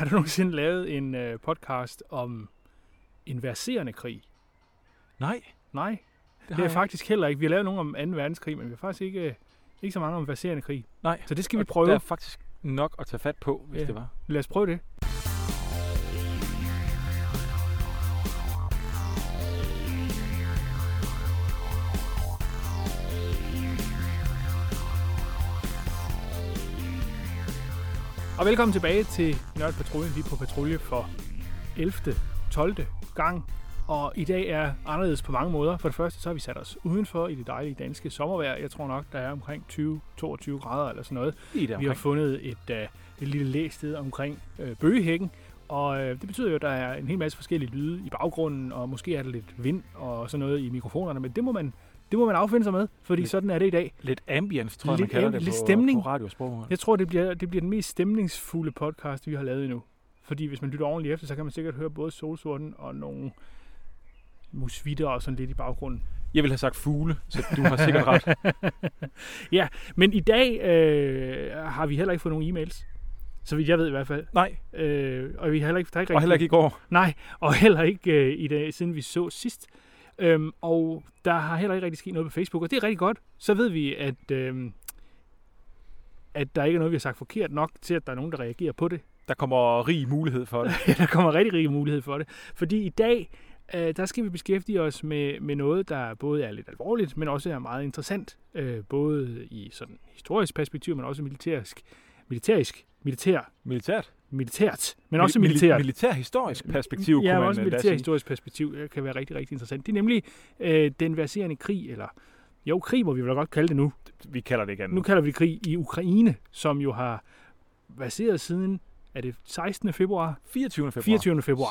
har du nogensinde lavet en øh, podcast om en verserende krig? Nej, Nej, det det har er jeg faktisk heller ikke. Vi har lavet nogle om 2. verdenskrig, men vi har faktisk ikke, øh, ikke så mange om verserende krig. Nej. Så det skal vi prøve. Der er faktisk nok at tage fat på, hvis Ja. det var. Lad os prøve det. Og velkommen tilbage til Nørd Patruljen. Vi er på patrulje for 11. 12. gang. Og i dag er anderledes på mange måder. For det første så har vi sat os udenfor i det dejlige danske sommervejr. Jeg tror nok, der er omkring 20-22 grader eller sådan noget. Der Vi har fundet et, øh, et lille læsted omkring øh, bøgehækken, og øh, det betyder jo, at der er en hel masse forskellige lyde i baggrunden, og måske er der lidt vind og sådan noget i mikrofonerne, men det må man, det må man affinde sig med, fordi Lidt- sådan er det i dag. Lidt ambience, tror jeg, man Lidt kalder am- det lidt på, stemning. på radiosprog. Jeg tror, det bliver, det bliver den mest stemningsfulde podcast, vi har lavet endnu. Fordi hvis man lytter ordentligt efter, så kan man sikkert høre både solsorten og nogle musvitter og sådan lidt i baggrunden. Jeg ville have sagt fugle, så du har sikkert ret. Men i dag øh, har vi heller ikke fået nogen e-mails. Så vidt jeg ved i hvert fald. Nej, Øh, og vi har heller ikke, der er ikke og heller ikke i går. Nej, og heller ikke øh, i dag, siden vi så sidst. Øhm, og der har heller ikke rigtig sket noget på Facebook, og det er rigtig godt. Så ved vi, at, øhm, at der ikke er noget, vi har sagt forkert nok til, at der er nogen, der reagerer på det. Der kommer rig mulighed for det. der kommer rigtig, rigtig mulighed for det. Fordi i dag, øh, der skal vi beskæftige os med, med noget, der både er lidt alvorligt, men også er meget interessant. Øh, både i sådan historisk perspektiv, men også militærisk. Militærisk. Militær. Militært. Militært. Men også Mil- militært. Militærhistorisk perspektiv, ja, kunne man også sige. militærhistorisk perspektiv øh, kan være rigtig, rigtig interessant. Det er nemlig øh, den verserende krig, eller jo, krig må vi vel godt kalde det nu. Vi kalder det ikke andet. Nu kalder vi det krig i Ukraine, som jo har verseret siden, er det 16. februar? 24. februar. 24. februar.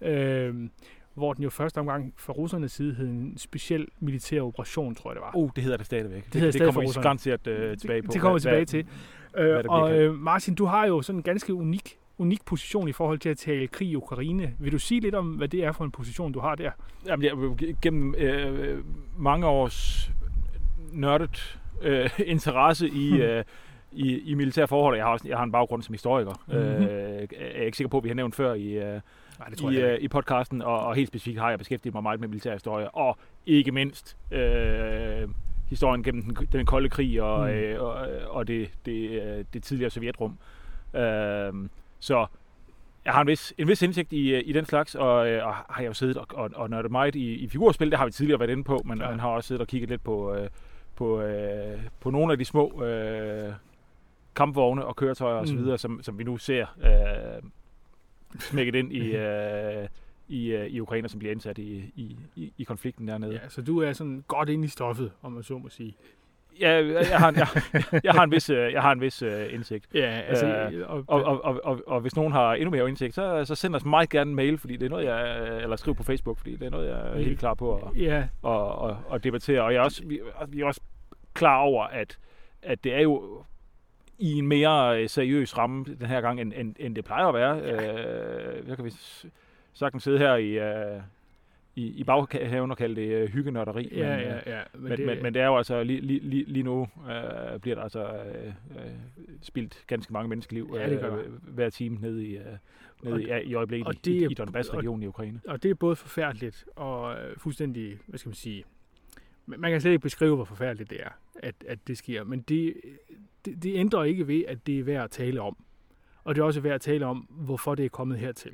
Cirka. Øh, hvor den jo første omgang fra russernes side hed en speciel militær operation, tror jeg det var. Oh, det hedder det stadigvæk. Det, hedder det stadig kommer vi garanteret øh, tilbage på. Det, det kommer vi tilbage hvad- til. Øh, og øh, Martin, du har jo sådan en ganske unik, unik position i forhold til at tale krig i Ukraine. Vil du sige lidt om, hvad det er for en position, du har der? Jamen, jeg, gennem øh, mange års nørdet øh, interesse i, Hmm. øh, i, i militære forhold, jeg har, også, jeg har en baggrund som historiker, Mhm. mm-hmm. øh, er jeg ikke sikker på, at vi har nævnt før i, øh, Nej, det i, øh, i podcasten, og, og helt specifikt har jeg beskæftiget mig meget med militær historie, og ikke mindst øh, historien gennem den, den kolde krig og, Mm. øh, og, og det, det, øh, det tidligere sovjetrum. Øh, så jeg har en vis, en vis indsigt i, øh, i den slags, og, øh, og har jeg jo siddet og, og, og nørdet meget i, i figurspil, det har vi tidligere været inde på, men Ja. man har også siddet og kigget lidt på, øh, på, øh, på nogle af de små øh, kampvogne og køretøjer Mm. osv., videre, som, som vi nu ser øh, smækket ind i, øh, i, øh, i Ukraine, som bliver indsat i, i, i, i konflikten dernede. Ja, så du er sådan godt inde i stoffet, om man så må sige. Ja, jeg, jeg, har, en, jeg, jeg har en vis, øh, jeg har en vis uh, indsigt. Ja, altså... Øh, og, Og, og, og, og, og hvis nogen har endnu mere indsigt, så, så send os meget gerne en mail, fordi det er noget, jeg, eller skriv på Facebook, fordi det er noget, jeg er helt klar på at, ja, at, at, at debattere. Og jeg er også, vi, vi er også klar over, at, at det er jo i en mere øh, seriøs ramme den her gang, end, end, end det plejer at være. Øh, så kan vi sagtens sidde her i, øh, i, i baghaven og kalde det øh, hyggenørderi. ja, men, øh, ja, ja. men, det, men, men det er jo altså lige, lige, lige, nu øh, bliver der altså øh, øh, spildt ganske mange menneskeliv Ja, det øh, hver time nede i, øh, nede Og- i, ja, i øjeblikket og i, det i, i Donbass-regionen i Ukraine. og det er både forfærdeligt og øh, fuldstændig, hvad skal man sige, man man kan slet ikke beskrive, hvor forfærdeligt det er, at, at det sker. Men det, det, det ændrer ikke ved, at det er værd at tale om. Og det er også værd at tale om, hvorfor det er kommet hertil.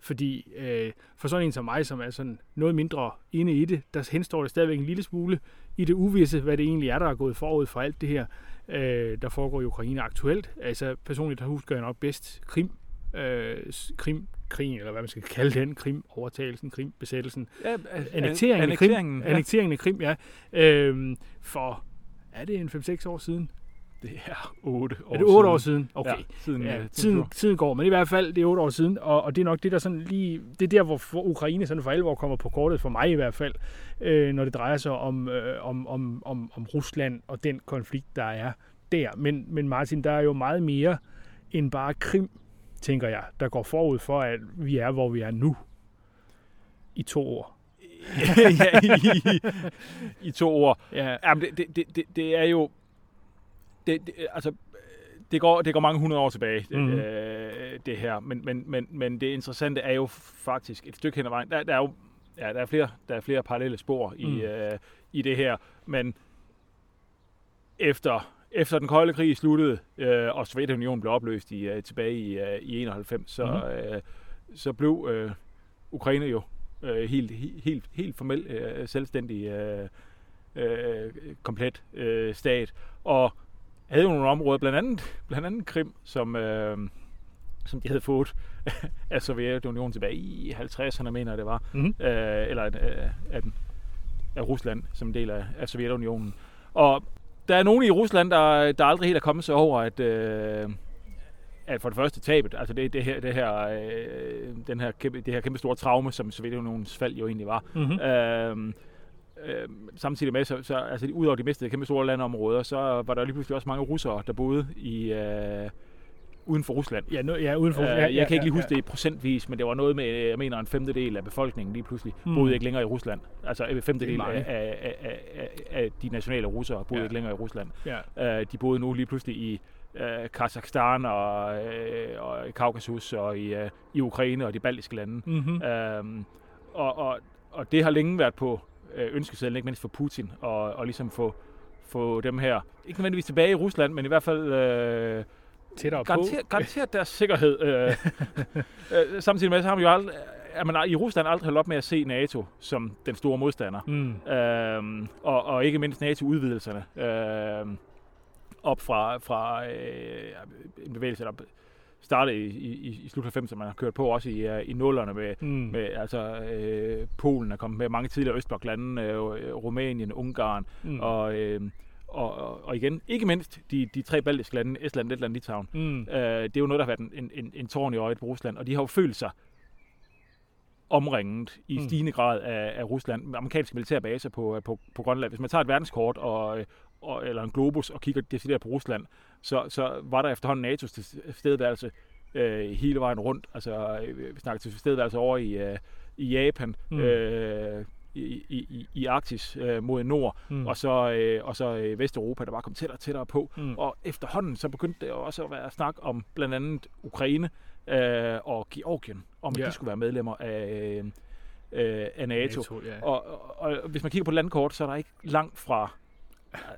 Fordi øh, for sådan en som mig, som er sådan noget mindre inde i det, der henstår det stadigvæk en lille smule i det uvisse, hvad det egentlig er, der er gået forud for alt det her, øh, der foregår i Ukraine aktuelt. Altså personligt der husker jeg nok bedst Krim, øh, Krim, krigen, eller hvad man skal kalde den, Krim, overtagelsen, Krim, besættelsen, Ja, annekteringen, af Krim, annekteringen, ja. annekteringen af Krim, ja, øh, for, er det en 5-6 år siden? Det er 8 år er det 8 år siden? Okay. Ja, siden, Ja, tiden, tiden går, men i hvert fald, det er otte år siden, og, og det er nok det, der sådan lige, det er der, hvor Ukraine sådan for alvor kommer på kortet, for mig i hvert fald, øh, når det drejer sig om, øh, om, om, om, om Rusland og den konflikt, der er der. Men, men Martin, der er jo meget mere end bare Krim, tænker jeg, der går forud for, at vi er, hvor vi er nu. I to år. ja, i, i to år. Ja, Jamen, det, det, det, det er jo... Det, det, altså, det, går, det går mange hundrede år tilbage, mm-hmm. øh, det her. Men, men, men, men det interessante er jo faktisk et stykke hen ad vejen. Der, der er jo ja, der er flere, der er flere parallelle spor i, Mm. øh, i det her. Men efter, efter den kolde krig sluttede, øh, og Sovjetunionen blev opløst i, øh, tilbage i, øh, i 91, så, mm-hmm. øh, så blev øh, Ukraine jo øh, helt, helt, helt, helt formelt øh, selvstændig øh, øh, komplet øh, stat. Og havde jo nogle områder, blandt andet, blandt andet Krim, som, øh, som de havde fået af Sovjetunionen tilbage i 50'erne, mener jeg det var. Mhm. Øh, eller øh, af, den, af Rusland som en del af, af Sovjetunionen. Og der er nogen i Rusland, der, der aldrig helt er kommet sig over, at, øh, at for det første tabet, altså det, det her, det her, øh, den her kæmpe, det her kæmpe store traume, som Sovjetunionens fald jo egentlig var, Mm-hmm. Øhm, øh, samtidig med, så, så altså, udover de mistede kæmpe store landområder, så var der lige pludselig også mange russere, der boede i, øh, uden for Rusland. Ja, nu, ja, uden for... Øh, ja, jeg ja, kan ikke lige ja, huske det procentvis, men det var noget med, jeg mener, en femtedel af befolkningen lige pludselig Mm. boede ikke længere i Rusland. Altså en femtedel mange. af, af, af, af, af de nationale russere boede Ja. ikke længere i Rusland. Ja. Øh, de boede nu lige pludselig i øh, Kazakhstan og, øh, og i Kaukasus og i, øh, i Ukraine og de baltiske lande. Mm-hmm. Øhm, og, og, og det har længe været på øh, ønskesedlen, ikke mindst for Putin, og, og ligesom få, få dem her, ikke nødvendigvis tilbage i Rusland, men i hvert fald øh, Tættere på. garantere, garantere deres sikkerhed. Øh, øh, samtidig med, så har man jo aldrig, er man i Rusland aldrig holdt op med at se NATO som den store modstander. Mm. Øhm, og, og ikke mindst NATO-udvidelserne. Øhm, op fra, fra øh, en bevægelse, der startede i, i, i slut 90'erne, man har kørt på også i, øh, i nullerne med, Mm. med altså øh, Polen er kommet med mange tidligere Østbloklande, øh, Rumænien, Ungarn Mm. og, øh, og, og, og igen, ikke mindst de, de tre baltiske lande, Estland, Letland, Litauen. Mm. Øh, det er jo noget, der har været en, en, en, tårn i øjet på Rusland, og de har jo følt sig omringet i Mm. stigende grad af, af Rusland, med amerikanske militærbaser på, på, på Grønland. Hvis man tager et verdenskort og, øh, og, eller en globus og kigger decideret på Rusland, så, så var der efterhånden NATO's tilstedeværelse øh, hele vejen rundt. Altså, øh, vi snakker til tilstedeværelse over i, øh, i Japan, Mm. øh, i, i, i- Arktis øh, mod nord, Mm. og så, øh, og så øh, Vesteuropa, der bare kom tættere og tættere på. Mm. Og efterhånden så begyndte det også at være snak om blandt andet Ukraine øh, og Georgien, om at Ja. de skulle være medlemmer af, øh, af NATO. NATO, ja. Og, og, og hvis man kigger på landkort, så er der ikke langt fra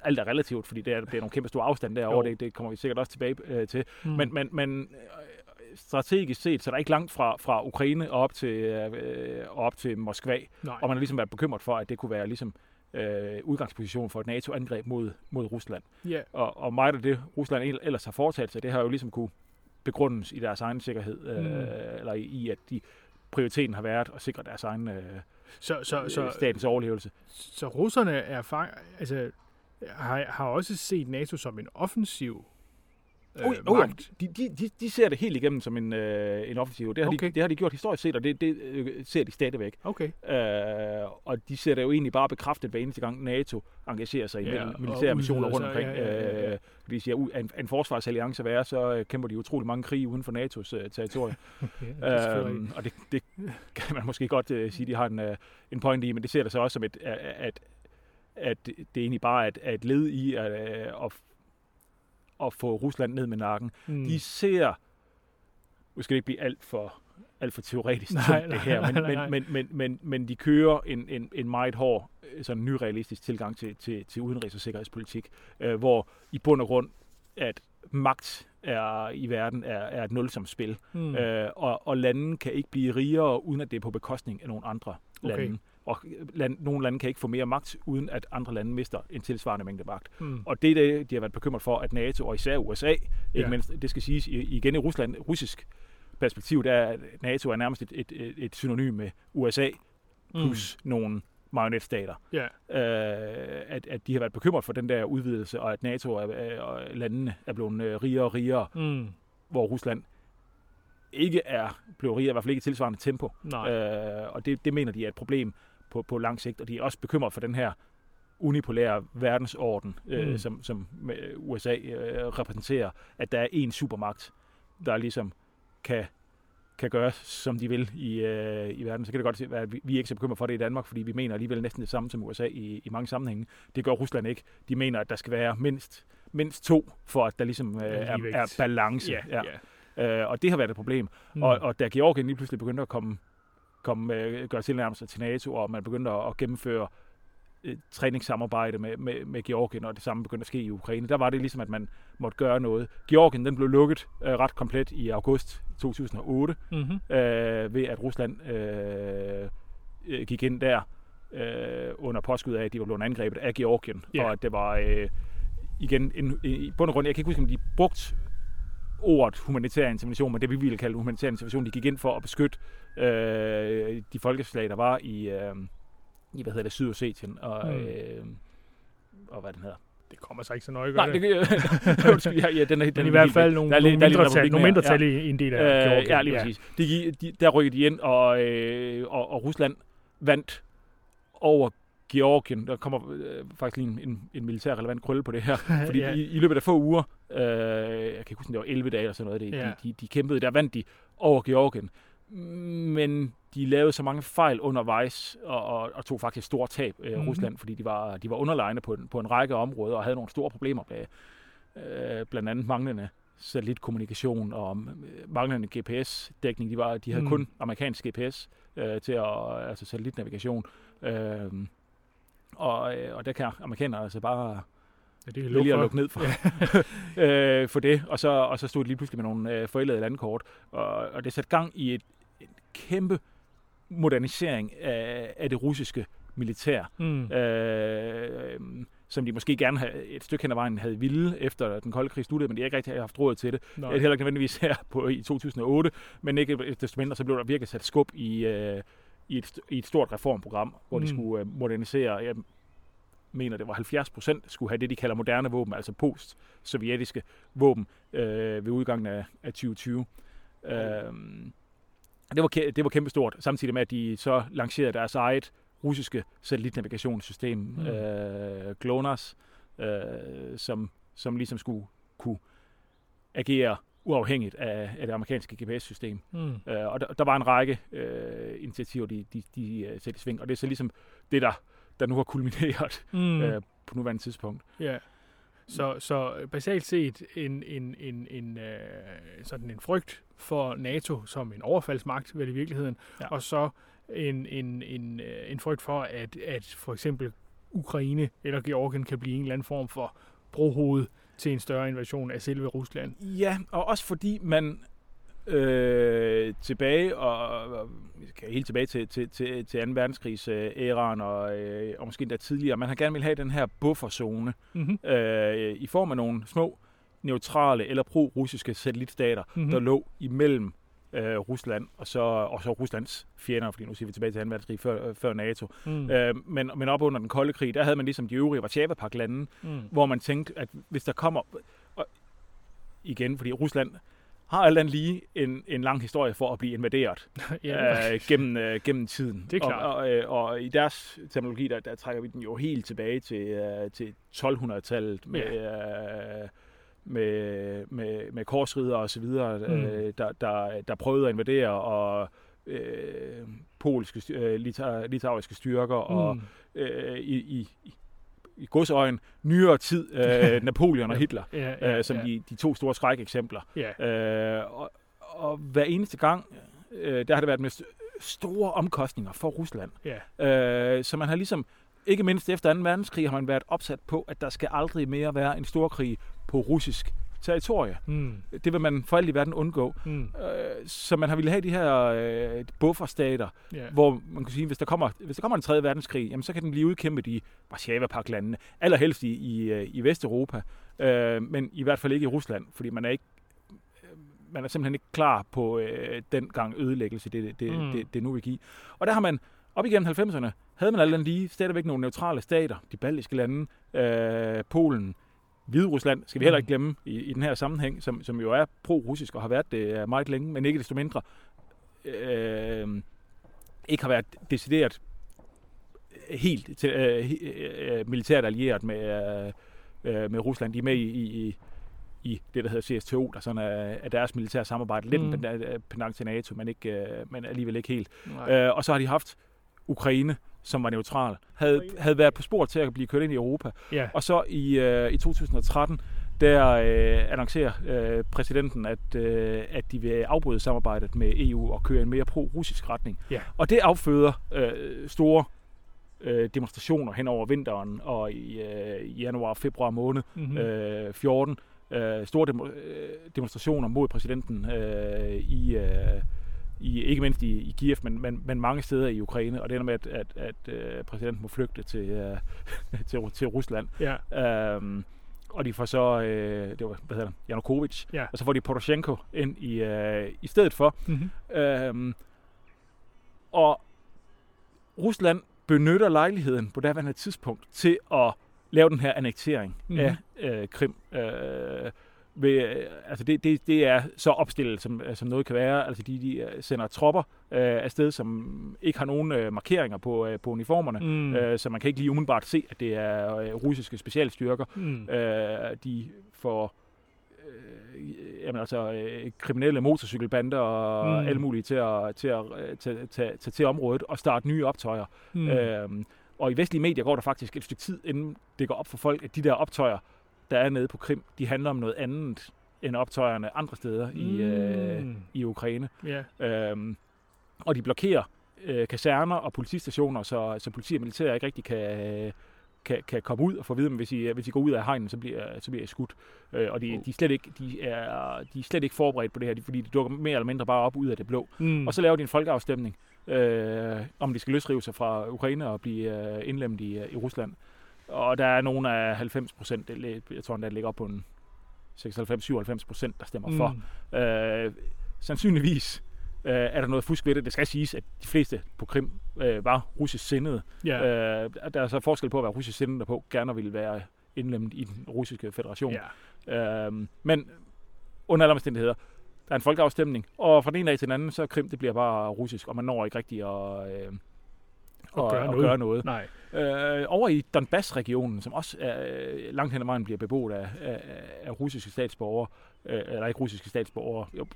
alt er relativt, fordi det er, det er nogle kæmpe store afstand derovre, det, det kommer vi sikkert også tilbage øh, til. Mm. Men, men, men øh, strategisk set, så er der ikke langt fra, fra Ukraine og op til, øh, op til Moskva, Nej. og man har ligesom været bekymret for, at det kunne være ligesom øh, udgangsposition for et NATO-angreb mod, mod Rusland. Ja. Og, og meget af det, Rusland el- ellers har foretaget sig, det har jo ligesom kunne begrundes i deres egen sikkerhed, øh, Mm. eller i, i, at de prioriteten har været at sikre deres egen øh, Så, så, så, statens overlevelse. så russerne er fang, altså, har, har også set NATO som en offensiv øh, Oh, oh, magt. de, de, de, de ser det helt igennem som en, øh, en offensiv. Det har, Okay. de, det har de gjort historisk set, og det, det øh, ser de stadigvæk. Okay. Øh, og de ser det jo egentlig bare bekræftet hver eneste gang NATO engagerer sig i Ja, og militære missioner rundt omkring. ja, ja, ja, ja. Øh, de siger, at en, en forsvarsalliance være, så øh, kæmper de utrolig mange krige uden for NATO's øh, territorie. Ja, det øhm, og det, det kan man måske godt øh, sige, de har en, øh, en point i, men det ser det så også som, et, at, at, at det egentlig bare er et, er et led i at, øh, at, at få Rusland ned med nakken. Mm. De ser, nu skal det ikke blive alt for, alt for teoretisk Nej, det her, men, nej, nej. men, men, men, men, men de kører en, en, en meget hård, øh, sådan nyrealistisk tilgang til, til, til udenrigs- og sikkerhedspolitik, øh, hvor i bund og grund, at magt er i verden er, er et nulsomspil, Mm. mm. øh, og, og lande kan ikke blive rigere, uden at det er på bekostning af nogle andre Okay. lande. Og land, nogle lande kan ikke få mere magt, uden at andre lande mister en tilsvarende mængde magt. Mm. Og det er det, de har været bekymret for, at NATO og især USA, ikke Ja. mindst, det skal siges igen i Rusland, russisk perspektiv, der er NATO er nærmest et, et, et, et synonym med USA plus mm. nogle marionetstater. Ja. Øh, at, at de har været bekymret for den der udvidelse, og at NATO og, og landene er blevet øh, rigere og rigere, Mm. hvor Rusland ikke er blevet rigere, i hvert fald ikke i tilsvarende tempo. Nej. Øh, og det, det mener de er et problem på, på lang sigt, og de er også bekymret for den her unipolære verdensorden, øh, Mm. som, som øh, USA øh, repræsenterer, at der er en supermagt, der ligesom kan, kan gøre, som de vil i, øh, i verden. Så kan det godt være, at vi, vi er ikke så bekymret for det i Danmark, fordi vi mener alligevel næsten det samme som USA i, i mange sammenhænge. Det gør Rusland ikke. De mener, at der skal være mindst mindst to, for at der ligesom øh, er, er balance. Ja, ja. Øh, og det har været et problem. Mm. Og, og da Georgien lige pludselig begyndte at komme, komme øh, gøre tilnærmelser til NATO, og man begyndte at, at gennemføre et træningssamarbejde med, med, med Georgien, og det samme begyndte at ske i Ukraine, der var det ligesom, at man måtte gøre noget. Georgien den blev lukket øh, ret komplet i august 2008, Mm-hmm. øh, ved at Rusland øh, øh, gik ind der øh, under påskud af, at de var blevet angrebet af Georgien, Ja. og at det var øh, igen en, i bund og grund, jeg kan ikke huske, om de brugt ordet humanitær intervention, men det vi ville kalde humanitær intervention, de gik ind for at beskytte øh, de folkeslag, der var i, øh, i hvad hedder det, Sydossetien og, Mm. øh, og hvad den hedder. Det kommer så ikke så nøje, gør Nej, det. det, undskyld, ja, ja, den er, den Men i hvert fald nogle, Der er nogle der er mindretal, republik nogle mere, mindretal ja. i en del af Øh, Georgien. ja, lige præcis. De, de, der rykkede de ind, og, øh, og, og Rusland vandt over Georgien. Der kommer øh, faktisk lige en, en, en militær relevant krølle på det her. Fordi ja. i, i løbet af få uger, øh, jeg kan ikke huske, det var 11 dage eller sådan noget, det, Ja. de, de, de kæmpede, der vandt de over Georgien. Men de lavede så mange fejl undervejs, og, og, og tog faktisk store tab, øh, Mhm. mm-hmm. Rusland, fordi de var, de var underlegne på, en- på en række områder, og havde nogle store problemer med øh, blandt andet manglende satellitkommunikation og øh, manglende GPS-dækning. De, var, de havde mm. kun amerikansk GPS øh, til at, altså satellitnavigation. Øh, og, øh, og der kan amerikanerne altså bare Ja, det kan vælge at lukke ned for, øh, for det. Og så, og så stod de lige pludselig med nogle øh, forældede landkort. Og, og det satte gang i et, et kæmpe modernisering af, af det russiske militær. Mm. Øh, som de måske gerne havde, et stykke hen ad vejen havde ville efter den kolde krig sluttede, men de har ikke rigtig haft råd til det. Det er heller ikke nødvendigvis her på, i 2008, men ikke desto mindre, så blev der virkelig sat skub i, øh, i, et, i et stort reformprogram, hvor mm. de skulle øh, modernisere, jeg mener det var 70 procent, skulle have det, de kalder moderne våben, altså post-sovjetiske våben øh, ved udgangen af, af 2020. Øh, det, var, det var kæmpestort, samtidig med, at de så lancerede deres eget russiske satellitnavigationssystem, mm. øh, GLONASS, øh, som, som ligesom skulle kunne agere uafhængigt af, af det amerikanske GPS-system. Mm. Øh, og der, der var en række øh, initiativer, de, de, de uh, satte i sving, og det er så ligesom det, der, der nu har kulmineret Mm. mm. øh, på nuværende tidspunkt. Ja. Så, så basalt set en, en, en, en, øh, sådan en frygt for NATO som en overfaldsmagt, vel i virkeligheden, Ja. og så en, en, en, øh, en frygt for, at, at for eksempel Ukraine eller Georgien kan blive en eller anden form for brohoved til en større invasion af selve Rusland. Ja, og også fordi man øh, tilbage, og, og helt tilbage til, til, til, til 2. verdenskrigs øh, æraen, og, øh, og måske endda tidligere, man har gerne vil have den her bufferzone Mm-hmm. øh, i form af nogle små neutrale eller pro-russiske satellitstater, Mhm. mm-hmm. der lå imellem øh, Rusland og så, og så Ruslands fjender, fordi nu siger vi tilbage til 2. verdenskrig før, før NATO. Mm. Øh, men, men op under den kolde krig, der havde man ligesom de øvrige Varsava-lande, Mm. hvor man tænkte, at hvis der kommer... Og igen, fordi Rusland har alt andet lige en, en lang historie for at blive invaderet ja, øh, gennem, øh, gennem tiden. Det er klart. Og, og, øh, og i deres terminologi, der, der trækker vi den jo helt tilbage til, øh, til 1200-tallet med, øh, med, med, med korsridder og så videre, Mm. øh, der, der, der prøvede at invadere, og øh, polske, øh, lita, litauiske styrker, og Mm. øh, i, i, i- godsøjen nyere tid øh, Napoleon og Hitler, Ja, ja, øh, som ja. de, de to store skrækeksempler. ja. Øh, og, og hver eneste gang, øh, der har det været med st- store omkostninger for Rusland. ja. Øh, så man har ligesom, ikke mindst efter 2. verdenskrig, har man været opsat på, at der skal aldrig mere være en storkrig på russisk territorie. Mm. Det vil man for alt i verden undgå. Mm. Øh, så man har ville have de her øh, bufferstater, Ja. hvor man kan sige, hvis der kommer, hvis der kommer en 3. verdenskrig, jamen, så kan den blive udkæmpet i Warszawa-paklandene, allerhelst i, i, øh, i Vesteuropa, øh, men i hvert fald ikke i Rusland, fordi man er ikke øh, man er simpelthen ikke klar på øh, den gang ødelæggelse, det, det, Mm. mm. det, det nu vil give. Og der har man op igennem 90'erne, havde man alle lige stadigvæk nogle neutrale stater, de baltiske lande, øh, Polen, Hviderusland, skal vi heller Mm. ikke glemme i, i den her sammenhæng, som, som jo er pro-russisk og har været det øh, meget længe, men ikke desto mindre øh, ikke har været decideret helt til, øh, øh, militært allieret med, øh, øh, med Rusland. De er med i, i, i det, der hedder CSTO, der sådan er, er deres militære samarbejde. Lidt Mm. mm. en pendant til NATO, men, ikke, øh, men alligevel ikke helt. Øh, og så har de haft Ukraine, som var neutral, havde, havde været på spor til at blive kørt ind i Europa. ja. Og så i, øh, i 2013 der øh, annoncerer øh, præsidenten, at, øh, at de vil afbryde samarbejdet med EU og køre en mere pro-russisk retning. Ja. Og det afføder øh, store øh, demonstrationer hen over vinteren og i øh, januar februar måned Mm-hmm. øh, 14. Øh, store demo, øh, demonstrationer mod præsidenten øh, i, øh, i ikke mindst i, i Kiev, men, men, men mange steder i Ukraine. Og det ender med, at, at, at øh, præsidenten må flygte til, øh, til, til Rusland. Ja. Øhm, og de får så, øh, det var, hvad hedder det, Janukovic, Ja. og så får de Poroshenko ind i, øh, i stedet for. Mm-hmm. Øhm, og Rusland benytter lejligheden på daværende tidspunkt til at lave den her annektering Mhm. mm-hmm. af øh, Krim. Øh, ved, øh, altså det, det, det er så opstillet, som, øh, som noget kan være. Altså de, de øh, sender tropper øh, afsted, som ikke har nogen øh, markeringer på, øh, på uniformerne. Mm. Øh, så man kan ikke lige umiddelbart se, at det er øh, russiske specialstyrker. Mm. Øh, de får øh, jamen altså, øh, kriminelle motorcykelbander og Mm. alle mulige til at, til at øh, tage, tage, tage til området og starte nye optøjer. Mm. Øhm, og i vestlige medier går der faktisk et stykke tid, inden det går op for folk, at de der optøjer, der er nede på Krim, de handler om noget andet end optøjerne andre steder i, øh, Mm. i Ukraine. Ja. Øhm, og de blokerer øh, kaserner og politistationer, så, så politi og militær ikke rigtig kan, kan, kan komme ud og få at vide, hvis I, hvis I går ud af hegnen, så bliver, så bliver I skudt. Øh, og de, Oh. de, er slet ikke, de, er, de er slet ikke forberedt på det her, fordi de dukker mere eller mindre bare op ud af det blå. Mm. Og så laver de en folkeafstemning, øh, om de skal løsrive sig fra Ukraine og blive øh, indlemmet i, øh, i Rusland. Og der er nogle af 90 procent, jeg tror det ligger op på en 96-97 procent, der stemmer for. Mm. Øh, sandsynligvis øh, er der noget fusk ved det. Det skal siges, at de fleste på Krim øh, var russisk sindede. Ja. Øh, der er så forskel på at være russisk sindede på, gerne ville være indlemmet i den russiske federation. ja. Øh, men under alle omstændigheder, der er en folkeafstemning, og fra den ene dag til den anden, så Krim, det bliver bare russisk, og man når ikke rigtig at, øh, Og gøre at noget. gøre noget. Nej. Øh, over i Donbass-regionen, som også øh, langt hen ad vejen bliver beboet af, af, af russiske statsborgere, øh, eller ikke russiske statsborgere, jo,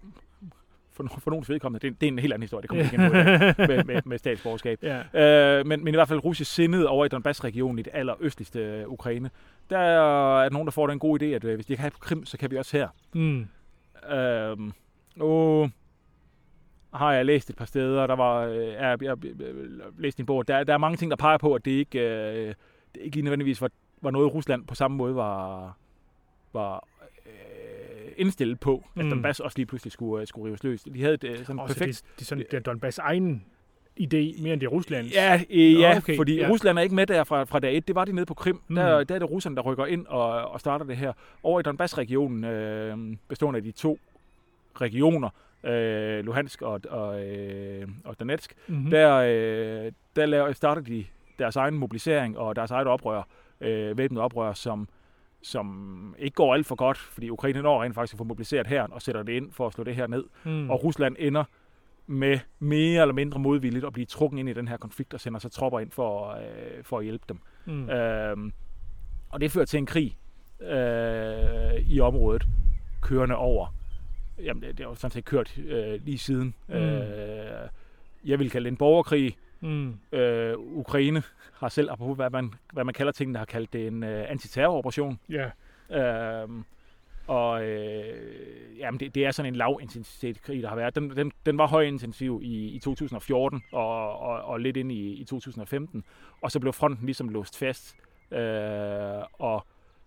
for, for nogens vedkommende, det, er- det er en helt anden historie, det kommer vi ikke ind på i dag, med, med, med statsborgerskab. Ja. Øh, men, men i hvert fald russisk sindet over i Donbass-regionen i det allerøstligste øh, Ukraine. Der er nogen, der får den gode idé, at øh, hvis de kan have på Krim, så kan vi også her. Mm. Øhm, nu har jeg læst et par steder, der var, øh, jeg, jeg, jeg, jeg læste en bog, der, der er mange ting, der peger på, at det ikke, øh, det ikke lige nødvendigvis var, var noget, Rusland på samme måde var, var øh, indstillet på, at Mm. Donbass også lige pludselig skulle, øh, skulle rives løs. De havde et øh, sådan Også perfekt... det, det er sådan, det er Donbass egen idé, mere end det er Ruslands. Ja, øh, ja okay, fordi ja. Rusland er ikke med der fra, fra dag 1. Det var de nede på Krim. Mm. Der, der er det russerne, der rykker ind og, og starter det her. Over i Donbass-regionen, øh, bestående af de to regioner, øh, Luhansk og, og, øh, og Donetsk, Mm-hmm. mm. der, øh, der laver, starter de deres egen mobilisering og deres eget oprør, øh, væbnet oprør, som, som ikke går alt for godt, fordi Ukraine når rent faktisk at få mobiliseret hæren og sætter det ind for at slå det her ned. mm. Og Rusland ender med mere eller mindre modvilligt at blive trukket ind i den her konflikt og sender så tropper ind for, øh, for at hjælpe dem. mm. Øhm, og det fører til en krig øh, i området, kørende over. Jamen, det, det har jo sådan set kørt øh, lige siden. Mm. Øh, jeg vil kalde det en borgerkrig. Mm. Øh, Ukraine har selv, apropos hvad man, hvad man kalder tingene, har kaldt det en øh, antiterroroperation. Ja. Øhm, og øh, jamen det, det er sådan en lavintensitet krig, der har været. Den, den, den var højintensiv i, i 2014 og, og, og lidt ind i, i 2015. Og så blev fronten ligesom låst fast. Øh, og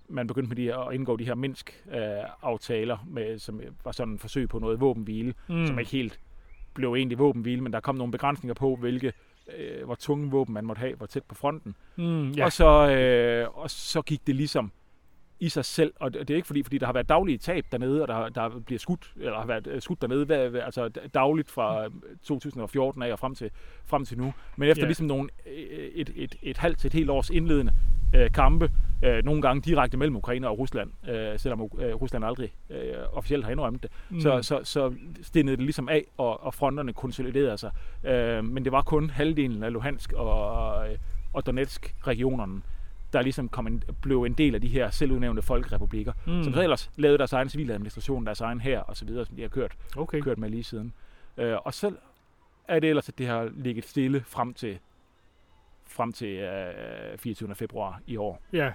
man begyndte med de at indgå de her Minsk-aftaler, med, som var sådan en forsøg på noget våbenhvile, Mm. som ikke helt blev egentlig våbenhvile, men der kom nogle begrænsninger på, hvilke øh, hvor tunge våben man måtte have, hvor tæt på fronten. Mm. Ja. Og, så, øh, og så gik det ligesom i sig selv, og det er ikke fordi, fordi der har været daglige tab dernede, og der, der bliver skudt, eller har været øh, skudt dernede, hvad, altså dagligt fra øh, 2014 af og frem til, frem til nu. Men efter yeah. ligesom nogle, øh, et, et, et halvt til et helt års indledende øh, kampe, øh, nogle gange direkte mellem Ukraine og Rusland, øh, selvom øh, Rusland aldrig øh, officielt har indrømmet det, mm. så, så, så stillede det ligesom af, og, og fronterne konsoliderede sig. Øh, men det var kun halvdelen af Luhansk og, og Donetsk-regionerne, der ligesom kom en, blev en del af de her selvudnævnte folkerepublikker, mm. som så ellers lavede deres egen civile administration, deres egen her og så videre, som de har kørt, Okay. kørt med lige siden. Øh, og så er det ellers, at det har ligget stille frem til frem til øh, 24. februar i år. Ja.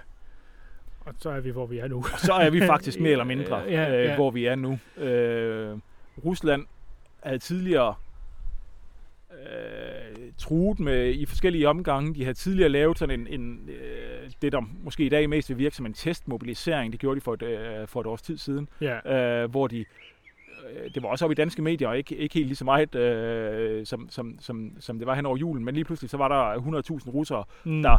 Og så er vi, hvor vi er nu. så er vi faktisk mere eller mindre, Ja, ja, øh, hvor vi er nu. Øh, Rusland havde tidligere øh, truet med i forskellige omgange. De havde tidligere lavet sådan en, en øh, det, der måske i dag mest vil virke som en testmobilisering. Det gjorde de for et, øh, for et års tid siden, Ja, øh, hvor de øh, det var også op i danske medier, og ikke, ikke helt lige så meget, øh, som, som, som, som det var hen over julen, men lige pludselig så var der 100.000 russere, mm. der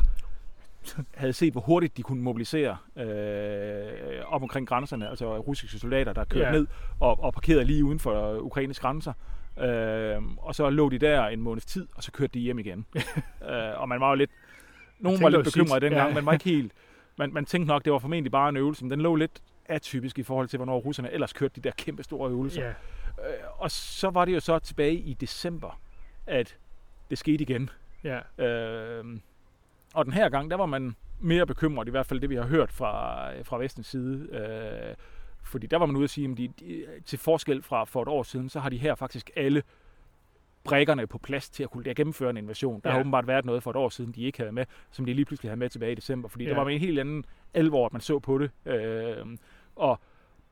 havde set, hvor hurtigt de kunne mobilisere øh, op omkring grænserne, altså russiske soldater, der kørte yeah. ned og, og parkerede lige uden for Ukraines grænser. Øh, og så lå de der en måneds tid, og så kørte de hjem igen. øh, og man var jo lidt... Nogen var lidt bekymret dengang, ja. man var ikke helt... Man, man tænkte nok, det var formentlig bare en øvelse, men den lå lidt atypisk i forhold til, hvornår russerne ellers kørte de der kæmpe store øvelser. ja, Øh, og så var det jo så tilbage i december, at det skete igen. ja, Øh, og den her gang, der var man mere bekymret, i hvert fald det, vi har hørt fra, fra vestens side. Øh, fordi der var man ude at sige, at de, de, til forskel fra for et år siden, så har de her faktisk alle brækkerne på plads til at kunne gennemføre en invasion. Der Ja. har åbenbart været noget for et år siden, de ikke havde med, som de lige pludselig havde med tilbage i december. Fordi ja. Der var en helt anden alvor, at man så på det. Øh, og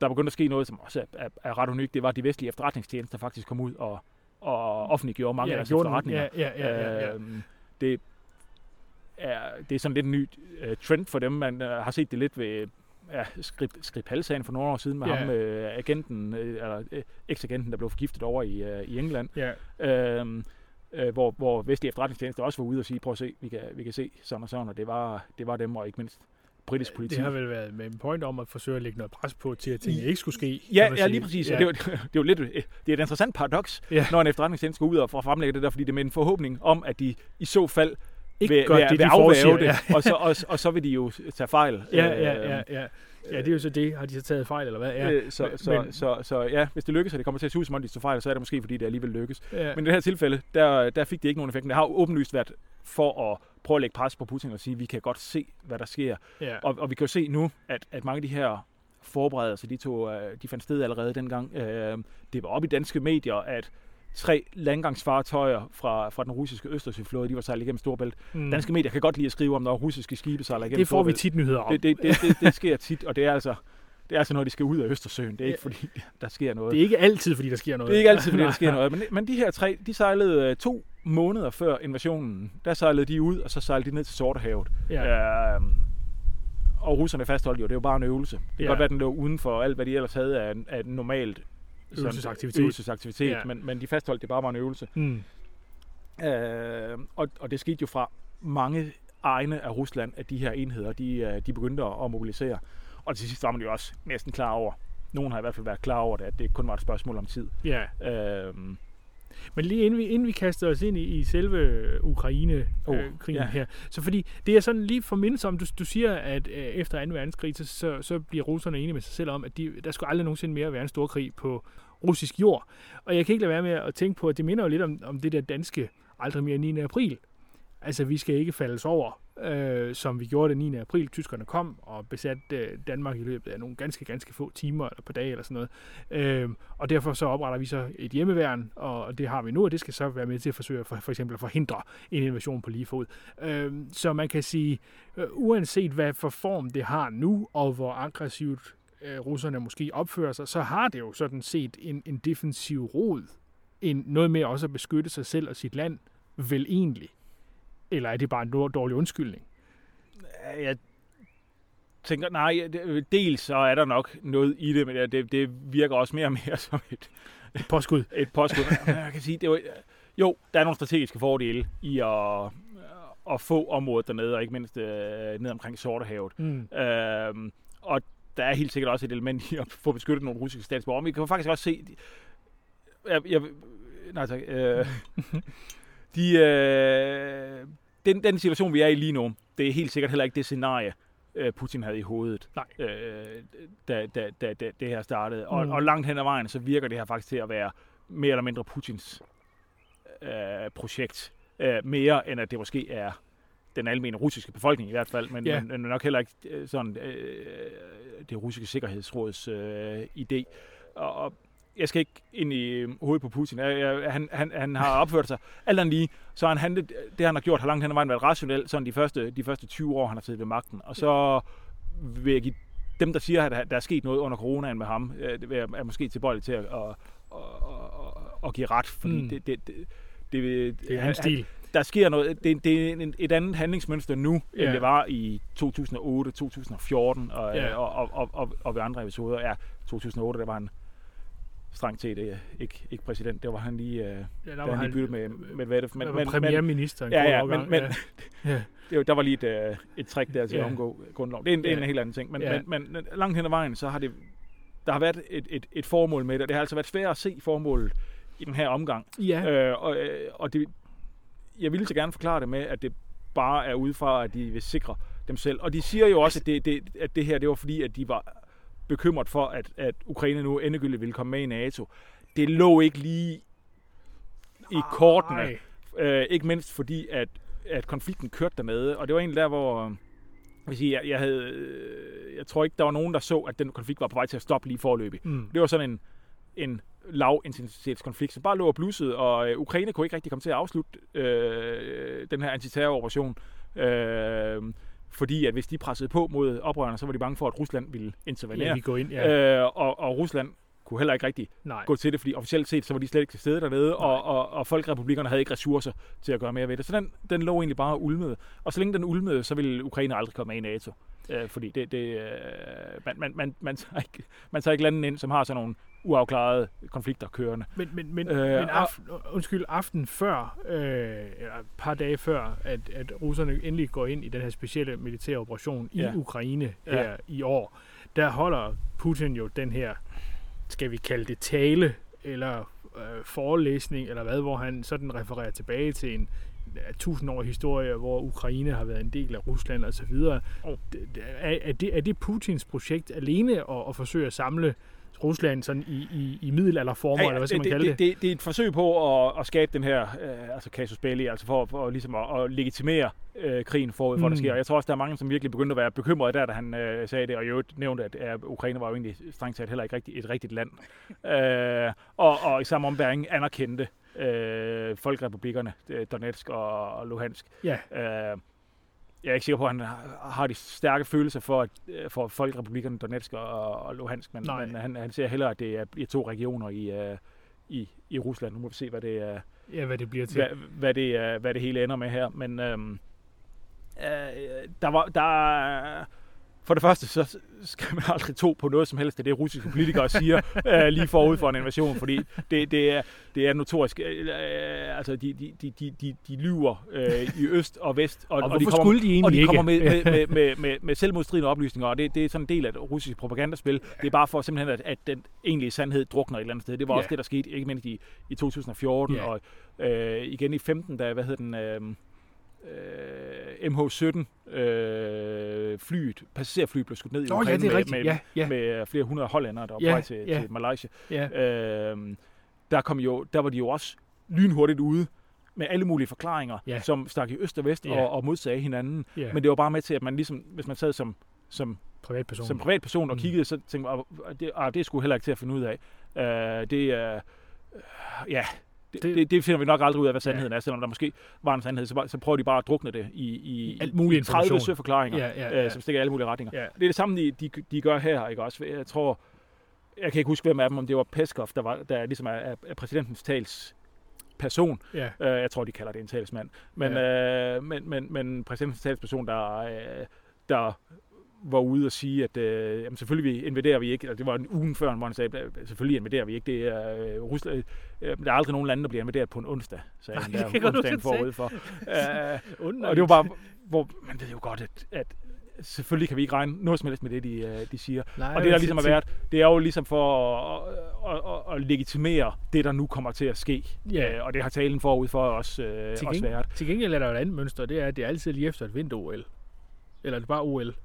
der begyndte at ske noget, som også er, er, er ret unikt. Det var, at de vestlige efterretningstjenester faktisk kom ud og, og offentliggjorde mange ja, af deres efterretninger. Ja, ja, ja, ja, ja. Øhm, det, er, det er sådan lidt en ny uh, trend for dem. Man uh, har set det lidt ved ja, Skrip, Skripal-sagen for nogle år siden med Ja. ham, uh, agenten, uh, eller uh, eks-agenten, der blev forgiftet over i, uh, i England. ja. Øhm, øh, hvor, hvor vestlige efterretningstjenester også var ude og sige, prøv at se, vi kan, vi kan se sådan og sådan, og det var, det var dem, og ikke mindst britisk politi. Det har vel været med en point om at forsøge at lægge noget pres på til, at tingene ikke skulle ske. Ja, ja, lige præcis. Ja. Ja. Det, er det er jo lidt, det er et interessant paradoks, Ja. når en efterretningstjeneste går ud og får fremlægge det der, fordi det er med en forhåbning om, at de i så fald ikke vil, gør vil, det, vil de forudsiger. det, Ja. og, så, og, og så vil de jo tage fejl. Ja, ja, ja, Øh, ja. Ja, det er jo så det. Har de så taget fejl, eller hvad? Ja. øh, Så, Men- så, men- så, så ja, hvis det lykkes, og det kommer til at se ud som om, de står fejl, så er det måske, fordi det alligevel lykkes. ja. Men i det her tilfælde, der, der fik det ikke nogen effekt. Det har jo åbenlyst været for at prøve at lægge pres på Putin og sige, vi kan godt se, hvad der sker. ja. Og, og vi kan jo se nu, at, at mange af de her forberedelser, de, tog, øh, de fandt sted allerede dengang. Øh, det var op i danske medier, at tre landgangsfartøjer fra, fra den russiske Østersøflåde, de var sejlet igennem Storbælt. Mm. Danske medier kan godt lide at skrive om, når russiske skibe sejler igennem det får vi Storebælt. tit nyheder om. Det, det, det, det, det sker tit, og det er altså, det er altså, når de skal ud af Østersøen. Det er ikke, fordi der sker noget. det er ikke altid, fordi der sker noget. Det er ikke altid, fordi der sker noget. Men, men de her tre, de sejlede øh, to måneder før invasionen. Der sejlede de ud, og så sejlede de ned til Sortehavet. Ja. Øh, og russerne fastholdt jo, det er jo bare en øvelse. Det kan Ja. godt være, den lå uden for alt, hvad de ellers havde af, af normalt sådan, Øvelsesaktivitet. øvelsesaktivitet Ja. men, men de fastholdt, det bare var en øvelse. Mm. Øh, og, og det skete jo fra mange egne af Rusland, at de her enheder, de, øh, de begyndte at at mobilisere. Og til sidst var man jo også næsten klar over, nogen har i hvert fald været klar over det, at det kun var et spørgsmål om tid. Ja. Øh, Men lige inden vi, inden vi kaster os ind i, i selve Ukraine-krigen Oh, øh, krigen ja. her, så fordi det er sådan lige for mindst om, du, du siger, at øh, efter 2. verdenskrig, så, så, så bliver russerne enige med sig selv om, at de, der skulle aldrig nogensinde mere være en stor krig på russisk jord. Og jeg kan ikke lade være med at tænke på, at det minder jo lidt om, om det der danske aldrig mere 9. april. Altså, vi skal ikke faldes over, øh, som vi gjorde den 9. april. Tyskerne kom og besatte øh, Danmark i løbet af nogle ganske, ganske få timer eller på dage eller sådan noget. Øh, og derfor så opretter vi så et hjemmeværn, og og det har vi nu, og det skal så være med til at forsøge for, for eksempel at forhindre en invasion på lige fod. Øh, så man kan sige, øh, uanset hvad for form det har nu, og hvor aggressivt øh, russerne måske opfører sig, så har det jo sådan set en, en defensiv rod. En, noget med også at beskytte sig selv og sit land, vel egentlig. Eller er det bare en dår- dårlig undskyldning? jeg tænker, nej, dels så er der nok noget i det, men det, det virker også mere og mere som et, Et påskud. et påskud. Jeg kan sige, det var, jo, der er nogle strategiske fordele i at, at få området dernede, og ikke mindst øh, ned omkring Sortehavet. Mm. Øhm, og der er helt sikkert også et element i at få beskyttet nogle russiske statsborgere. Men vi kan faktisk også se... Jeg, jeg, nej tak. Øh, de, øh, den, den situation, vi er i lige nu, det er helt sikkert heller ikke det scenarie, øh, Putin havde i hovedet, Nej. øh, da, da, da, da det her startede. Og, Mm. og langt hen ad vejen, så virker det her faktisk til at være mere eller mindre Putins øh, projekt. Øh, mere end at det måske er den almindelige russiske befolkning i hvert fald, men, Ja. men, men nok heller ikke øh, sådan øh, det russiske sikkerhedsråds øh, idé. Og, og jeg skal ikke ind i øh, hovedet på Putin. Jeg, jeg, han, han, han har opført sig alt andet lige, så har han handlet, det han har gjort har langt hen ad vejen været rationelt, sådan de første, de første 20 år, han har siddet ved magten. Og så vil jeg give dem, der siger, at der er sket noget under coronaen med ham, øh, det er måske tilbøjelig til at, at, at, at, give ret, fordi Mm. det, det, det, det, Det er hans stil. der sker noget, det, det er et andet handlingsmønster nu, end Ja. det var i 2008, 2014 og, ja. og, og, og, og, og ved andre episoder. Ja, 2008, der var han strengt set øh, ikke, ikke præsident. Der var han lige, øh, Ja, der var han lige byttet med Medvedev. men, Men, men, men, premierminister ja, ja, men, men ja. ja. det, var- der var lige et, øh, et trick der til Ja. at omgå grundloven. Det er en, det er en Ja. helt anden ting. Men, Ja. men, men langt hen ad vejen, så har det, der har været et, et, et formål med det. og Det har altså været svært at se formålet i den her omgang. ja. Øh, og, øh, og det, jeg ville så gerne forklare det med, at det bare er ud fra, at de vil sikre dem selv. Og de siger jo også, at det, det, at det her det var fordi, at de var bekymret for, at, at Ukraine nu endegyldigt ville komme med i NATO. Det lå ikke lige i kortene. Ej. Øh, ikke mindst fordi, at, at konflikten kørte dernede. Og det var egentlig der, hvor... Jeg, vil sige, jeg, jeg, havde, øh, jeg tror ikke, der var nogen, der så, at den konflikt var på vej til at stoppe lige forløbig. Mm. Det var sådan en, en lavintensitetskonflikt, som bare lå og blussede, og øh, Ukraine kunne ikke rigtig komme til at afslutte øh, den her antiterroroperation, øh, fordi at hvis de pressede på mod oprørerne, så var de bange for, at Rusland ville intervenere. Ja, vi går ind. Ja. øh, og, og Rusland kunne heller ikke rigtig Nej. gå til det, fordi officielt set, så var de slet ikke til stede dernede, og, og, og folkerepublikkerne havde ikke ressourcer til at gøre mere ved det. Så den, den lå egentlig bare og ulmede. Og så længe den ulmede, så ville Ukraine aldrig komme med i NATO. Øh, fordi det, det, øh, man, man, man, man, tager ikke, man tager ikke landen ind, som har sådan nogle uafklarede konflikter kørende. Men, men, men, Øh, men aften, undskyld, aften før, øh, et par dage før, at, at russerne endelig går ind i den her specielle militære operation i Ja. Ukraine Ja. her i år, der holder Putin jo den her, skal vi kalde det tale, eller øh, forelæsning, eller hvad, hvor han sådan refererer tilbage til en ja, tusindårig historie, hvor Ukraine har været en del af Rusland og så videre. Oh. Er, det, er det Putins projekt alene at, at forsøge at samle Rusland sådan i, i, i middelalderformer, eller hvad skal man det, kalde det? det, det, det er et forsøg på at, at skabe den her øh, altså casus belli, altså for, for ligesom at, at legitimere øh, krigen forud for, mm. Mm. der sker. Og Jeg tror også, der er mange, som virkelig begyndte at være bekymrede der, da han øh, sagde det, og i øvrigt nævnte, at øh, Ukraine var jo egentlig strengt taget heller ikke rigtig, et rigtigt land. øh, og, og i samme ombæring anerkendte øh, folkerepublikkerne, øh, Donetsk og, og Luhansk. Ja, Øh, jeg er ikke sikker på, at han har- de stærke følelser for, at, øh, for folkerepublikkerne Donetsk og, og Luhansk, men, Nej. men han, han ser hellere, at det er, to regioner i, øh, i, i Rusland. Nu må vi se, hvad det, er, ja, hvad det bliver til. hvad, hvad, det, er, hvad det hele ender med her. Men øhm, øh, der var, der, er- for det første, så skal man aldrig tro på noget som helst af det, russiske politikere siger øh, lige forud for en invasion, fordi det, det, er, det er notorisk. Øh, øh, altså, de, de, de, de, de, lyver øh, i øst og vest, og, Og, og, de kommer, skulle de egentlig og de ikke? kommer med, med, med, med, med, med selvmodstridende oplysninger, og det, det er sådan en del af det russiske propagandaspil. Det er bare for simpelthen, at, at den egentlige sandhed drukner et eller andet sted. Det var også det, der skete, ikke mindst i, i 2014, Ja. og øh, igen i 15, da, hvad hedder den, øh, øh, MH17 øh, flyet, passagerflyet blev skudt ned i ja, Ukraine det er med, rigtigt. med, Ja, ja, med flere hundrede hollændere, der var på Ja, vej til, ja. til Malaysia. ja. Øh, der, kom jo, der var de jo også lynhurtigt ude med alle mulige forklaringer, Ja. som stak i øst og vest Ja. og, og modsagde hinanden. ja. Men det var bare med til, at man ligesom, hvis man sad som, som, privatperson. som privatperson og Mm. kiggede, så tænkte man, "Ah, det, ah, det sgu heller ikke til at finde ud af. Øh, det er, øh, ja, det, Det- det, finder vi nok aldrig ud af, hvad sandheden er, selvom der måske var en sandhed, så, så prøver de bare at drukne det i, i, Alt mulig i 30 information. søforklaringer, Ja, ja, øh, ja. som stikker i alle mulige retninger. Ja. Det er det samme, de, de, de gør her, ikke også? Jeg tror, jeg kan ikke huske, hvem af dem, om det var Peskov, der, var, der ligesom er, er, præsidentens tals person. Ja. Uh, jeg tror, de kalder det en talsmand. Men, ja. uh, men, men, men præsidentens talsperson, der, uh, der var ude og sige, at uh, jamen, selvfølgelig invaderer vi ikke, og det var en uge før, hvor han sagde, selvfølgelig invaderer vi ikke, det er uh, Rusland, uh, der er aldrig nogen lande, der bliver invaderet på en onsdag, sagde Nej, han der onsdagen forud for. Underligt. og det var bare, hvor man ved jo godt, at, at selvfølgelig kan vi ikke regne noget som helst med det, de, øh, de siger. Nej, Og det, der ligesom har været, det er jo ligesom for at, at, at, at legitimere det, der nu kommer til at ske. Ja. Øh, og det har talen forud for os, øh, Til, også været. til gengæld er der jo et andet mønster, det er, at det er altid lige efter et vinter-OL. Eller er det bare OL?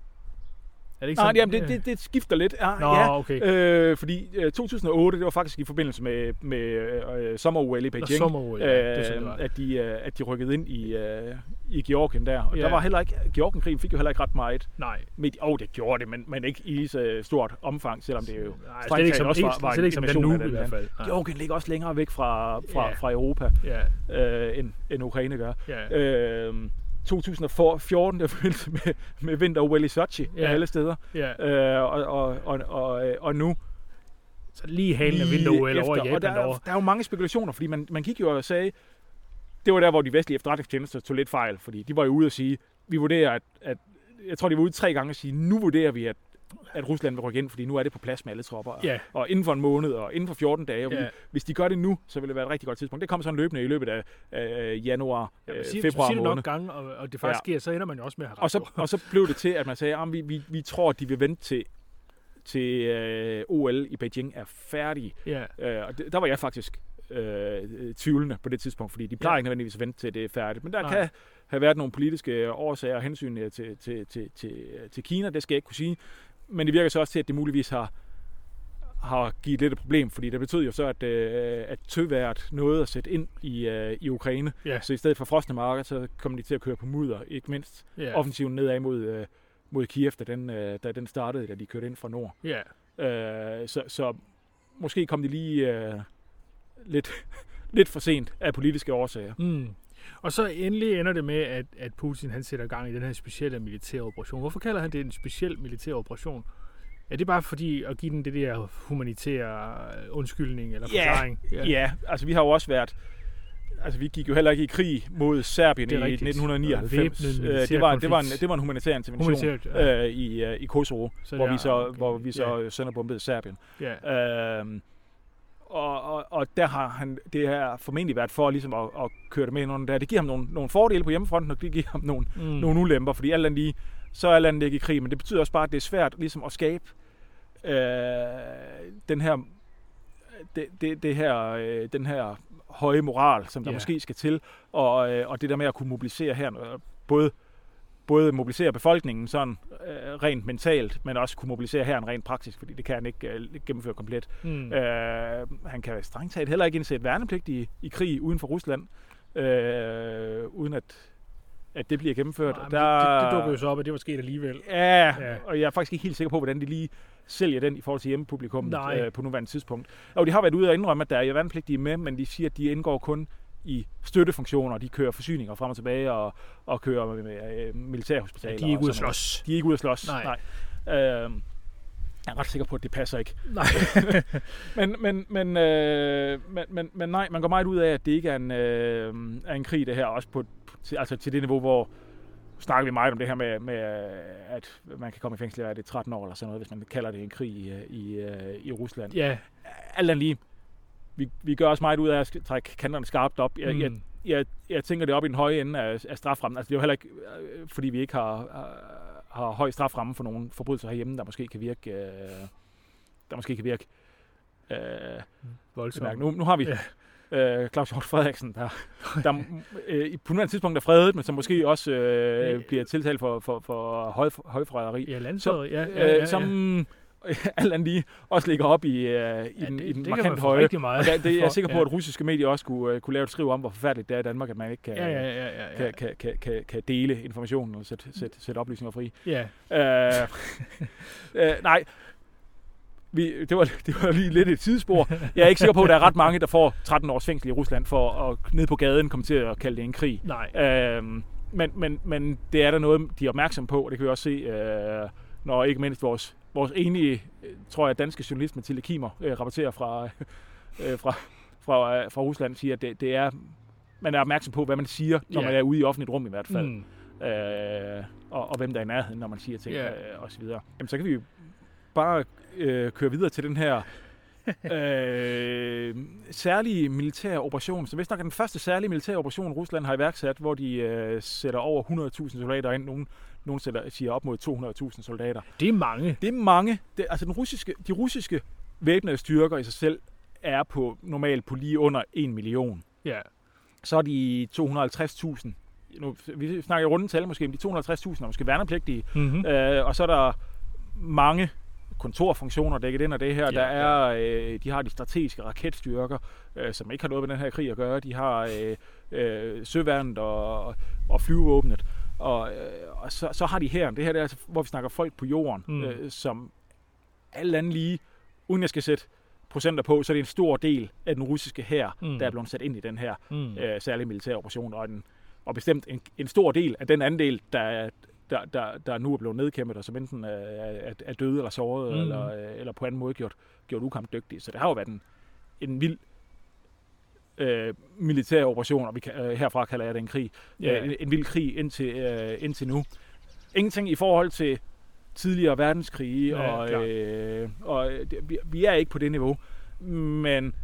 Er det ikke Nej, sådan? jamen, det, det, det skifter lidt. Ja, Nå, ja. okay. Øh, fordi øh, 2008, det var faktisk i forbindelse med, med øh, sommer-OL i Nå, Beijing. sommer-OL, ja. Det er sådan, det øh, at, de, øh, at de rykkede ind i, øh, i Georgien der. Og Ja. der var heller ikke, Georgienkrigen fik jo heller ikke ret meget Nej. Åh, oh, det gjorde det, men, men ikke i så stort omfang, selvom det jo Nej, strengt slet ikke som, også var, var slet ikke som den nu i det hvert fald. Nej. Georgien ligger også længere væk fra, fra, Ja. fra Europa, Ja, øh, end, end Ukraine gør. ja. Øh, 2014 i forbindelse med, med vinter OL i Sochi Ja. alle steder. Ja. Øh, og, og, og, og, og nu Så lige halen af vinter-OL over i og Japan der, er, derovre. der er jo mange spekulationer, fordi man, man gik jo og sagde, det var der, hvor de vestlige efterretningstjenester tog lidt fejl, fordi de var jo ude og sige, vi vurderer, at, at jeg tror, de var ude tre gange og sige, nu vurderer vi, at, at Rusland vil rykke ind, fordi nu er det på plads med alle tropper. Og, og inden for en måned, og inden for 14 dage. Ja. Hvis de gør det nu, så vil det være et rigtig godt tidspunkt. Det kommer sådan løbende i løbet af øh, januar, Ja, øh, siger, februar siger det måned. nok gange, og, og det faktisk Ja. sker, så ender man jo også med at have Og så, og så blev det til, at man sagde, at vi, vi, vi tror, at de vil vente til, til øh, OL i Beijing er færdige. Ja, Øh, og det, der var jeg faktisk øh, tvivlende på det tidspunkt, fordi de plejer Ja. ikke nødvendigvis at vente til det er færdigt. Men der Nej. kan have været nogle politiske årsager og hensyn til, til, til, til, til Kina, det skal jeg ikke kunne sige. Men det virker så også til, at det muligvis har, har givet lidt et problem, fordi det betød jo så, at, øh, at tøværet nåede at sætte ind i, øh, i Ukraine. ja, Så i stedet for frosne marker, så kom de til at køre på mudder, ikke mindst ja. offensiven nedad mod, øh, mod Kiev, da den, øh, da den startede, da de kørte ind fra nord. ja. Øh, så, så måske kom de lige øh, lidt, lidt for sent af politiske årsager. Mm. Og så endelig ender det med, at, at Putin han sætter gang i den her specielle militære operation. Hvorfor kalder han det en speciel militær operation? Er det bare fordi at give den det der humanitære undskyldning eller Ja, forklaring? Ja. ja, altså vi har jo også været... Altså vi gik jo heller ikke i krig mod Serbien i Det er rigtigt. 1999. Væbnet Øh, det, var, det, var en, det var en humanitær intervention Humanitært, ja. øh, i, øh, i Kosovo, Så hvor, det vi så, okay. hvor vi så Ja. ja. sønderbombede Serbien. Ja. Øhm, og, og, og der har han, det har formentlig været for ligesom at, at køre det med ind under der. Det giver ham nogle, nogle fordele på hjemmefronten, og det giver ham nogle, Mm. nogle ulemper, fordi alt andet lige, så er alt andet ikke i krig, men det betyder også bare, at det er svært ligesom at skabe øh, den her, det, det, det her, øh, den her høje moral, som der yeah. måske skal til, og, øh, og det der med at kunne mobilisere her, øh, både mobilisere befolkningen sådan øh, rent mentalt, men også kunne mobilisere her rent praktisk, fordi det kan han ikke øh, gennemføre komplet. Mm. Øh, han kan strengt taget heller ikke indsætte værnepligt i, i krig uden for Rusland, øh, uden at, at det bliver gennemført. Nej, men det, det, dukker jo så op, at det var sket alligevel. Ja, Ja. og jeg er faktisk ikke helt sikker på, hvordan de lige sælger den i forhold til hjemmepublikum øh, på nuværende tidspunkt. Og de har været ude og indrømme, at der er værnepligtige med, men de siger, at de indgår kun i støttefunktioner. De kører forsyninger frem og tilbage og, og kører med, med øh, militærhospitaler. Ja, de er ikke ude at slås. De er ikke ude at slås. Nej. Nej. Øh, jeg er ret sikker på, at det passer ikke. Nej. Men, men, men, øh, men, men, men nej, man går meget ud af, at det ikke er en, øh, er en krig, det her. Også på, til, altså til det niveau, hvor snakker vi meget om det her med, med at man kan komme i fængsel, det 13 år eller sådan noget, hvis man kalder det en krig i, i, øh, i Rusland. ja. Alt andet lige, vi, vi gør også meget ud af at trække kanterne skarpt op. Jeg, Mm. jeg, jeg, jeg tænker det op i den høje ende af, af straframmen. Altså det er jo heller ikke, øh, fordi vi ikke har, har, har høj straframme for nogle forbrydelser herhjemme, der måske kan virke, øh, der måske kan virke øh, Voldsomt. Nu, nu har vi ja. øh, Claus Hjort Frederiksen, der, der øh, på nuværende tidspunkt er fredet, men som måske også øh, Øh. bliver tiltalt for, for, for høj, højforræderi. Ja, landsholdet, ja, ja, Øh, ja, ja. som alt andet lige også ligger op i, øh, i, ja, den, det, i den det markant høje. meget Og der, det er jeg for. sikker på, ja. at russiske medier også kunne, øh, kunne lave et skriv om, hvor forfærdeligt det er i Danmark, at man ikke kan, Ja, ja, ja, ja, ja. kan, kan, kan, kan, kan dele informationen og sætte, sætte, sætte oplysninger fri. ja. Øh, øh, nej, vi, det, var, det var lige lidt et tidsspor. Jeg er ikke sikker på, at der er ret mange, der får 13 års fængsel i Rusland for at ned på gaden komme til at kalde det en krig. Nej. Øhm, men, men, men det er der noget, de er opmærksom på, og det kan vi også se, øh, når ikke mindst vores, vores enige, øh, tror jeg, danske journalist Mathilde Kimer øh, rapporterer fra, øh, fra, fra, øh, fra Rusland, siger, at det, det er, man er opmærksom på, hvad man siger, når Ja. man er ude i offentligt rum i hvert fald. Mm. Øh, og, og hvem der er i nærheden, når man siger ting, Ja. øh, og så videre. Jamen, så kan vi jo bare øh, køre videre til den her øh, særlige militære operation, som vist nok er den første særlige militære operation, Rusland har iværksat, hvor de øh, sætter over 100.000 soldater ind. Nogen, nogen sætter, siger op mod 200.000 soldater. Det er mange. Det er mange. Det, altså den russiske, de russiske væbnede styrker i sig selv er på normalt på lige under 1 million. Ja. Så er de 250.000. Nu, vi snakker i rundetal måske, men de 250.000 er måske værnepligtige. Mm-hmm. Øh, og så er der mange kontorfunktioner dækket ind af det her. Ja, der er, øh, de har de strategiske raketstyrker, øh, som ikke har noget med den her krig at gøre. De har øh, øh, søværnet og, og flyvevåbnet. Og, øh, og så, så har de her, det her det er altså, hvor vi snakker folk på jorden, Mm. øh, som alt andet lige, uden jeg skal sætte procenter på, så er det en stor del af den russiske hær, Mm. der er blevet sat ind i den her Mm. øh, særlige militære operation, og en og bestemt en, en stor del af den andel, der, der, der, der nu er blevet nedkæmpet, og som enten er, er, er døde eller såret, Mm. mm. eller, øh, eller på anden måde gjort, gjort ukampdygtige. Så det har jo været en, en vild øh, militær operation, og vi kan, øh, herfra kalder jeg det en krig. Ja. Ja. En, en vild krig indtil, øh, indtil nu. Ingenting i forhold til tidligere verdenskrige, Ja, og, øh, og det, vi, vi er ikke på det niveau. Men,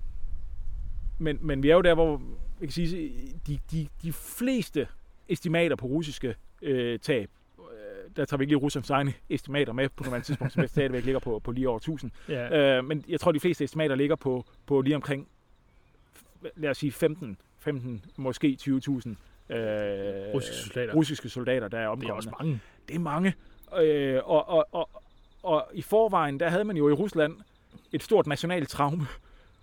men, men vi er jo der, hvor jeg kan sige, de, de, de fleste estimater på russiske øh, tab, øh, der tager vi ikke lige Ruslands egne estimater med på nuværende tidspunkt, som stadigvæk ligger på, på lige over 1000. Ja. Øh, men jeg tror, de fleste estimater ligger på, på lige omkring, lad os sige 15, 15 måske 20.000 øh, Russiske soldater. russiske soldater, der er det er omkommet. også mange. Det er mange. Øh, og, og, og, og i forvejen, der havde man jo i Rusland et stort nationalt traume.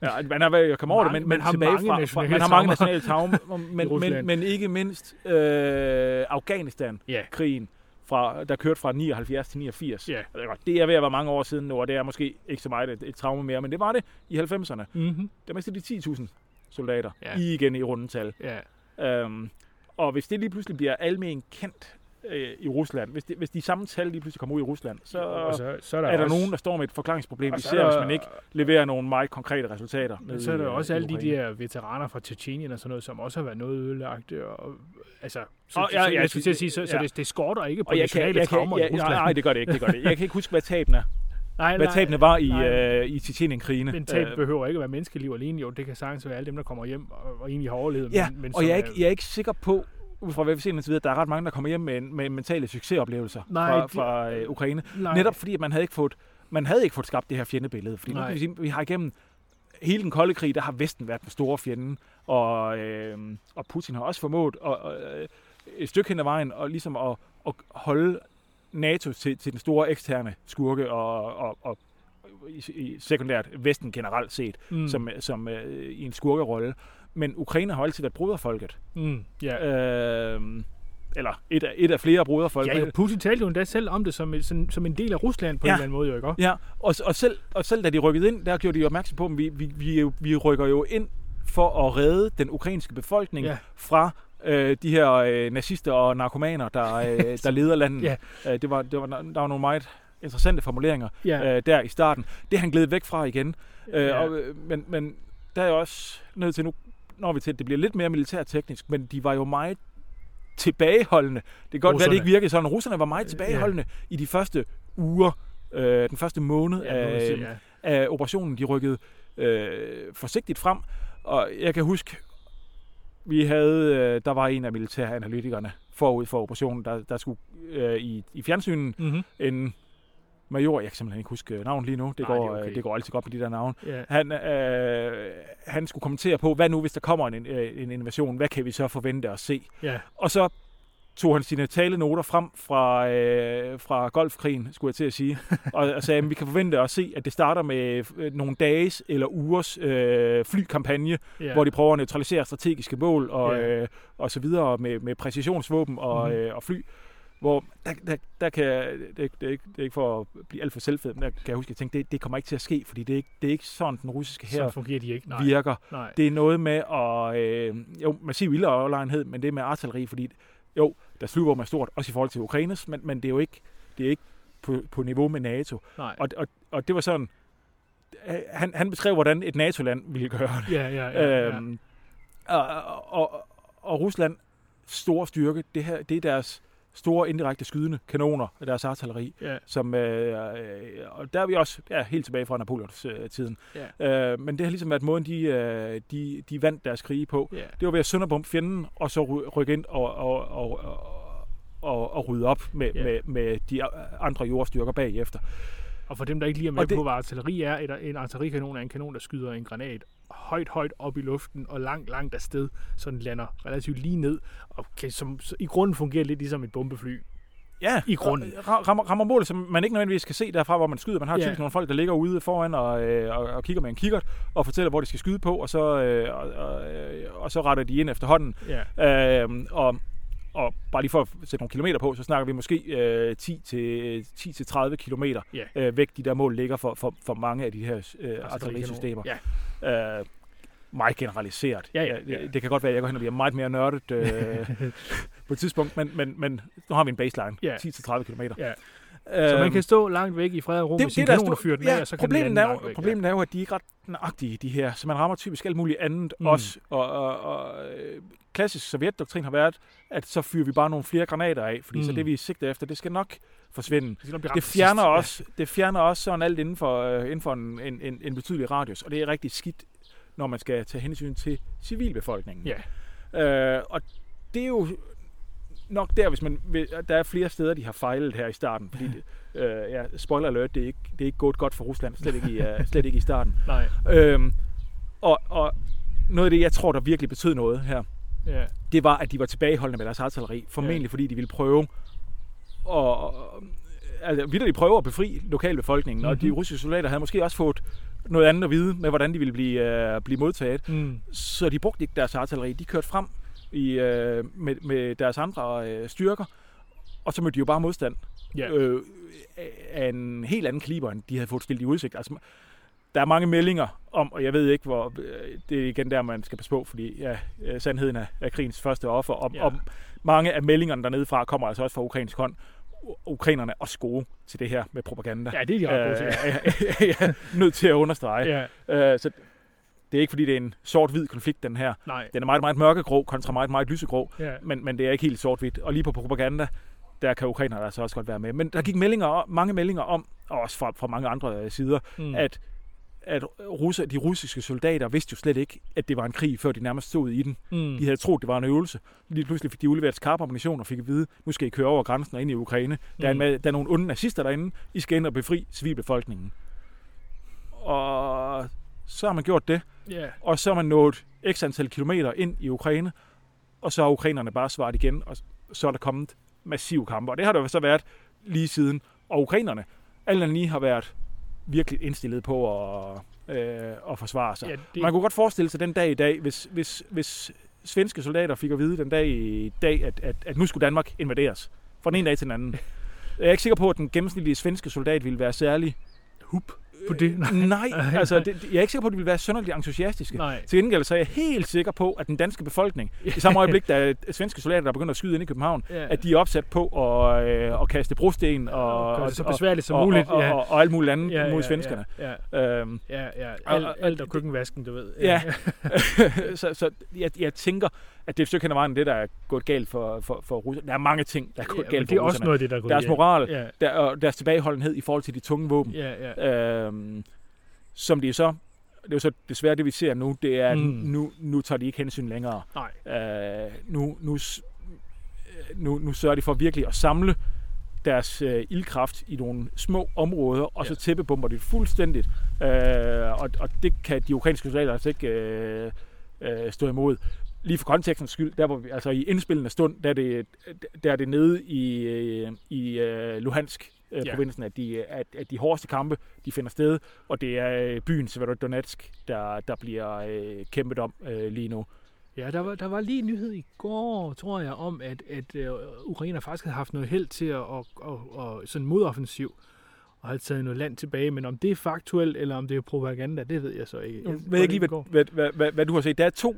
Ja, man har været kommet over det, men, man men har mange fra, fra, man har mange nationale traumer, men, men, men ikke mindst øh, Afghanistan-krigen, fra, der kørte fra 79 til 89. Ja. Det er godt. Det er ved at være mange år siden nu, og det er måske ikke så meget et, et traume mere, men det var det i 90'erne. Mm-hmm. Der mistede de 10.000 soldater, Ja. i igen i rundetal. Ja. Øhm, og hvis det lige pludselig bliver almen kendt øh, i Rusland, hvis, det, hvis de samme tal lige pludselig kommer ud i Rusland, så, og så, så er der, er der også, nogen, der står med et forklaringsproblem, så især er hvis der- man ikke leverer nogle meget konkrete resultater. Men så er der i, øh, også i alle de der veteraner fra Tjetjenien og sådan noget, som også har været noget ødelagt. Og, altså, så, Og så, ja, så ja, jeg skulle til at sige, så, så ja. det, det skorter ikke på Og jeg kan, nationale jeg traumer i jeg, Rusland. nej, det gør det ikke, det gør det. Jeg kan ikke huske, hvad tabene, nej, hvad tabene var i, nej. øh, i Tjetjenien-krigene. Men tab Øh, behøver ikke at være menneskeliv alene, jo. Det kan sagtens være alle dem, der kommer hjem og, og egentlig har overlevet. Ja, men, men og jeg er, ikke, jeg er ikke sikker på, ud fra hvad vi ser indtil videre, der er ret mange, der kommer hjem med, med mentale succesoplevelser Nej, fra, fra øh, Ukraine. nej, Netop fordi, at man havde ikke fået, man havde ikke fået skabt det her fjendebillede. Fordi nu kan vi sige, vi har igennem hele den kolde krig, der har Vesten været den store fjende, og, øh, og Putin har også formået at, øh, et stykke hen ad vejen og ligesom at, at holde NATO til, til den store eksterne skurke og, og, og i, i sekundært Vesten generelt set mm, som, som øh, i en skurkerolle. Men Ukraine har altid været broderfolket. mm, ja. Øh, eller et af, et af flere broderfolk. Ja, jo, Putin talte jo endda selv om det som, som, som en del af Rusland på Ja. en eller anden måde, jo, ikke? Ja, og, og, selv, og selv da de rykkede ind, der gjorde de jo opmærksom på, at vi, vi, vi, vi rykker jo ind for at redde den ukrainske befolkning ja. fra øh, de her øh, nazister og narkomaner, der, øh, der leder landet. Ja. Øh, det var, det var, der var nogle meget interessante formuleringer Ja. øh, der i starten. Det han glædet væk fra igen. Øh, Ja. og, øh, men, men der er jeg også nødt til nu, når vi til, at det bliver lidt mere militærteknisk, men de var jo meget tilbageholdende. Det kan godt være, at det Russerne. ikke virkede sådan. Russerne var meget Ja. tilbageholdende i de første uger, øh, den første måned Ja, af, sige, ja. af operationen. De rykkede øh, forsigtigt frem, og jeg kan huske, vi havde, øh, der var en af militæranalytikerne forud for operationen, der, der skulle øh, i, i fjernsynen Mm-hmm. en major, jeg kan simpelthen ikke huske navnet lige nu, det, Nej, går, det okay. øh, det går altid godt med de der navne. Ja. Han, øh, han skulle kommentere på, hvad nu hvis der kommer en, øh, en innovation, hvad kan vi så forvente at se? ja. Og så tog han sine talenoter frem fra, øh, fra golfkrigen, skulle jeg til at sige, og, og sagde, at vi kan forvente at se, at det starter med øh, nogle dages eller ugers øh, flykampagne, ja. hvor de prøver at neutralisere strategiske mål og, Ja. øh, og så videre med, med præcisionsvåben og, mm. øh, og fly. Hvor der, der, der kan, det, det, er ikke, det er ikke for at blive alt for selvfed, men der kan jeg huske, at jeg tænkte, det, det kommer ikke til at ske, fordi det er ikke, det er ikke sådan, den russiske her Sådan fungerer de ikke. Nej. virker. Nej. Det er noget med at, øh, jo, massiv ildeoverlegenhed, men det er med artilleri, fordi jo, deres flyvåben er stort, også i forhold til Ukraines, men, men det er jo ikke, det er ikke på, på niveau med NATO. Nej. Og, og, og det var sådan, han, han beskrev, hvordan et NATO-land ville gøre det. Ja, ja, ja. ja. Øhm, og, og, og Rusland store styrke, det her, det er deres store indirekte skydende kanoner, deres artilleri, ja. som, øh, øh, og der er vi også ja, helt tilbage fra Napoleons øh, tiden. Ja. Øh, men det har ligesom været måden, de, øh, de, de vandt deres krige på. ja. Det var ved at sønderbombe fjenden, og så ry- rykke ind og, og, og, og, og, og rydde op med, Ja. med, med de andre jordstyrker bagefter. Og for dem, der ikke lige er med Og det- på, hvad artilleri er, et, en artillerikanon er en kanon, der skyder en granat højt, højt op i luften og langt, langt afsted, så den lander relativt lige ned, og kan som, i grunden fungerer lidt ligesom et bombefly. Ja, I grunden. ra- Rammer, rammer mål, som man ikke nødvendigvis kan se derfra, hvor man skyder. Man har Ja. typisk nogle folk, der ligger ude foran og, øh, og, og kigger med en kikkert og fortæller, hvor de skal skyde på, og så, øh, og, og, øh, og så retter de ind efterhånden. Ja. Øh, og, og bare lige for at sætte nogle kilometer på, så snakker vi måske øh, 10 til 10 til 30 kilometer Ja. øh, væk, de der mål ligger for, for, for mange af de her øh, artillerisystemer. Ja. Øh, meget generaliseret. Ja, ja, det, ja. det kan godt være, at jeg går hen og bliver meget mere nørdet øh, på et tidspunkt, men, men, men nu har vi en baseline, Ja. 10-30 km. Ja. Så man kan stå langt væk i fred og ro med sin kanon og fyre den af, ja, og så kan problemet, er jo, væk. problemet er jo, at de er ikke ret nøjagtige, de her. Så man rammer typisk alt muligt andet Mm. mm. også. Og, og, og øh, klassisk sovjetdoktrin har været, at så fyrer vi bare nogle flere granater af, fordi mm. så det, vi sigter efter, det skal nok forsvinde. Ja. Det, Det fjerner, også, det fjerner også sådan alt inden for, øh, inden for en, en, en, en betydelig radius, og det er rigtig skidt, når man skal tage hensyn til civilbefolkningen. Ja. Øh, og det er jo nok der, hvis man vil, der er flere steder, de har fejlet her i starten. Fordi, det, øh, ja, spoiler alert, det er, ikke, det er ikke gået godt for Rusland, slet ikke i, uh, slet ikke i starten. Nej. Øhm, og, og noget af det, jeg tror, der virkelig betød noget her, Ja. det var, at de var tilbageholdende med deres artilleri. Formentlig Ja. fordi de ville prøve at, altså, videre, de prøver at befri lokalbefolkningen, mm-hmm. og de Mhm. russiske soldater havde måske også fået noget andet at vide med, hvordan de ville blive, uh, blive modtaget. Mm. Så de brugte ikke deres artilleri. De kørte frem i, øh, med, med deres andre øh, styrker, og så mødte de jo bare modstand Ja. øh, af en helt anden kaliber, end de havde fået stillet i udsigt. Altså, der er mange meldinger om, og jeg ved ikke, hvor øh, det er igen der, man skal passe på, fordi ja, øh, sandheden er, er krigens første offer, og, Ja. og mange af meldingerne dernede fra kommer altså også fra ukrainsk hånd. Ukrainerne er også gode til det her med propaganda. ja, det er de ret gode til. Øh, nødt til at understrege. Ja. Øh, så det er ikke, fordi det er en sort-hvid konflikt, den her. Nej. Den er meget, meget mørkegrå kontra meget, meget lysegrå, Ja. men, men det er ikke helt sort-hvidt. Og lige på propaganda, der kan ukrainerne altså også godt være med. Men der gik meldinger, om- mange meldinger om, og også fra, fra mange andre sider, mm. at, at russer, de russiske soldater vidste jo slet ikke, at det var en krig, før de nærmest stod i den. mm. De havde troet, det var en øvelse. Lige pludselig fik de udleveret skarp ammunition og fik at vide, nu skal I køre over grænsen og ind i Ukraine. Der, er, en, Mm. ma- der er nogle onde nazister derinde. I skal ind og befri civilbefolkningen. Og så har man gjort det Ja. og så er man nået x antal kilometer ind i Ukraine, og så har ukrainerne bare svaret igen, og så er der kommet massive kampe. Og det har der så været lige siden. Og ukrainerne, alle lige har været virkelig indstillet på at, øh, at forsvare sig. ja Det... Man kunne godt forestille sig den dag i dag, hvis, hvis, hvis svenske soldater fik at vide den dag i dag, at, at, at nu skulle Danmark invaderes. Fra den ene dag til den anden. Jeg er ikke sikker på, at den gennemsnitlige svenske soldat ville være særlig hup på det. Øh, nej, altså, det, jeg er ikke sikker på, at de ville være synderligt entusiastiske. Nej. Til gengæld så er jeg helt sikker på, at den danske befolkning, i samme øjeblik, der er svenske soldater, der begynder at skyde ind i København, Ja. at de er opsat på at, øh, at kaste brosten og, det så og, besværligt som og, muligt. og, ja. og, og, og alt muligt andet ja, mod ja, svenskerne. Ja, ja, Øhm, ja, ja. Og- Alt, og- alt og køkkenvasken, du ved. Ja. så så jeg, jeg tænker, at det er et stykke hen ad vejen det, der er gået galt for, for, for Rusland. Der er mange ting, der er ja, gået men galt det er for også russerne. noget af det, der er gået Deres moral, Ja, der, og deres tilbageholdenhed i forhold til de tunge våben. ja, ja. Øhm, som de så, det er jo så desværre det, vi ser nu, det er, at Mm. nu, nu tager de ikke hensyn længere. Nej. Øh, nu, nu, øh, nu, nu sørger de for virkelig at samle deres øh, ildkraft i nogle små områder, og Ja. så tæppebomber de fuldstændigt. Øh, og, og det kan de ukrainske soldater altså ikke øh, øh, stå imod. Lige for kontekstens skyld, der hvor vi, altså i indspillende stund, der er det, der er det nede i, øh, i øh, Luhansk, øh, Ja. provinsen, at de, at, at de hårdeste kampe, de finder sted, og det er øh, byen Severodonetsk, der, der bliver øh, kæmpet om øh, lige nu. Ja, der var, der var lige en nyhed i går, tror jeg, om, at, at uh, Ukraine faktisk havde haft noget held til at, at, at, at sådan modoffensiv og havde taget noget land tilbage. Men om det er faktuelt, eller om det er propaganda, det ved jeg så ikke. Nu ved jeg ikke lige, hvad, hvad, hvad, hvad, hvad du har set. Der er to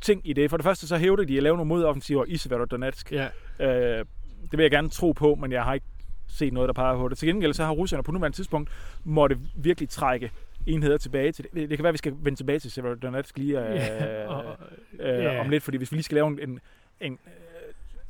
ting i det. For det første så hævder de at lave nogle modoffensiver i Severodonetsk. Ja, Øh, det vil jeg gerne tro på, men jeg har ikke set noget, der peger på det. Til gengæld så har russerne på nuværende tidspunkt måtte virkelig trække enheder tilbage til det. Det kan være, at vi skal vende tilbage til Severodonetsk lige øh, ja, og, øh, ja. om lidt, fordi hvis vi lige skal lave en, en, en øh,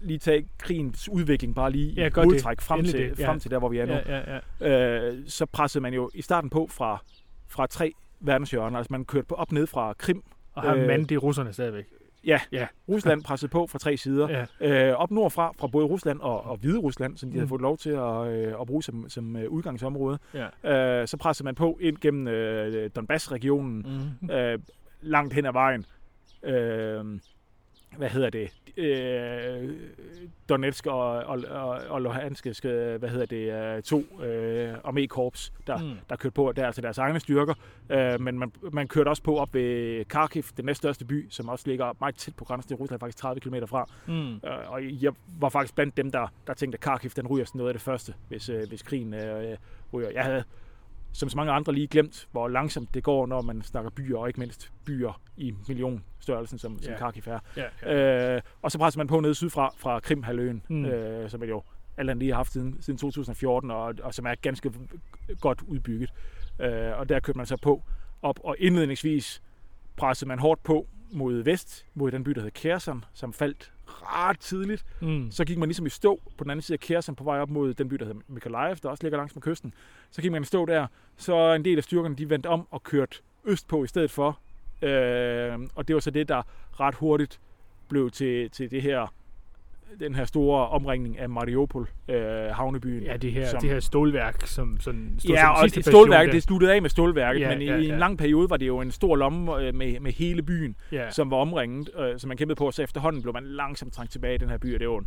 lige tage krigens udvikling bare lige Ja, det. hovedtræk frem, Endelig til, det, ja. frem til der, hvor vi er nu. ja, ja, ja. øh, så pressede man jo i starten på fra, fra tre verdenshjørner. Altså man kørte på op ned fra Krim. Og har Øh, mand det er russerne stadigvæk. Ja, Ja. Rusland pressede på fra tre sider. Ja, Øh, op nordfra, fra både Rusland og, og Hvide Rusland, som de havde Mm. fået lov til at, øh, at bruge som, som øh, udgangsområde. ja. Øh, så pressede man på ind gennem øh, Donbass-regionen, Mm. øh, langt hen ad vejen. Øh, hvad hedder det? Øh, Donetsk og, og, og, og Luhansk, skal- hvad hedder det, øh, to øh, armékorps, der, Mm. der kørte på der til deres egne styrker. Øh, men man, man kørte også på op ved Kharkiv, den næststørste by, som også ligger meget tæt på grænsen til Rusland, faktisk 30 km fra. Mm. Øh, og jeg var faktisk blandt dem, der, der tænkte, at Kharkiv den ryger sådan noget af det første, hvis, øh, hvis krigen øh, ryger. Jeg havde som så mange andre lige glemt, hvor langsomt det går, når man snakker byer, og ikke mindst byer i millionstørrelsen, som, som Ja. Kharkiv er. Ja, ja. Øh, og så presser man på nede sydfra, fra Krimhaløen, Mm. øh, som er jo alt andet lige har haft siden, siden 2014, og, og som er ganske godt udbygget. Øh, og der kørte man så på op, og indledningsvis pressede man hårdt på mod vest, mod den by, der hed Kherson, som faldt ret tidligt. Mm. Så gik man ligesom i stå på den anden side af Kherson på vej op mod den by, der hedder Mykolaiv, der også ligger langs med kysten. Så gik man i stå der, så en del af styrkerne de vendte om og kørte østpå i stedet for. Øh, og det var så det, der ret hurtigt blev til, til det her den her store omringning af Mariupol, øh, havnebyen. Ja, det her, som- det her stålværk, som sådan stod Ja, som og det bastion det sluttede af med stålværket, Ja, men i, ja, i ja. en lang periode var det jo en stor lomme øh, med, med hele byen. Ja. som var omringet, øh, som man kæmpede på, så efterhånden blev man langsomt trængt tilbage i den her by, og det er jo en,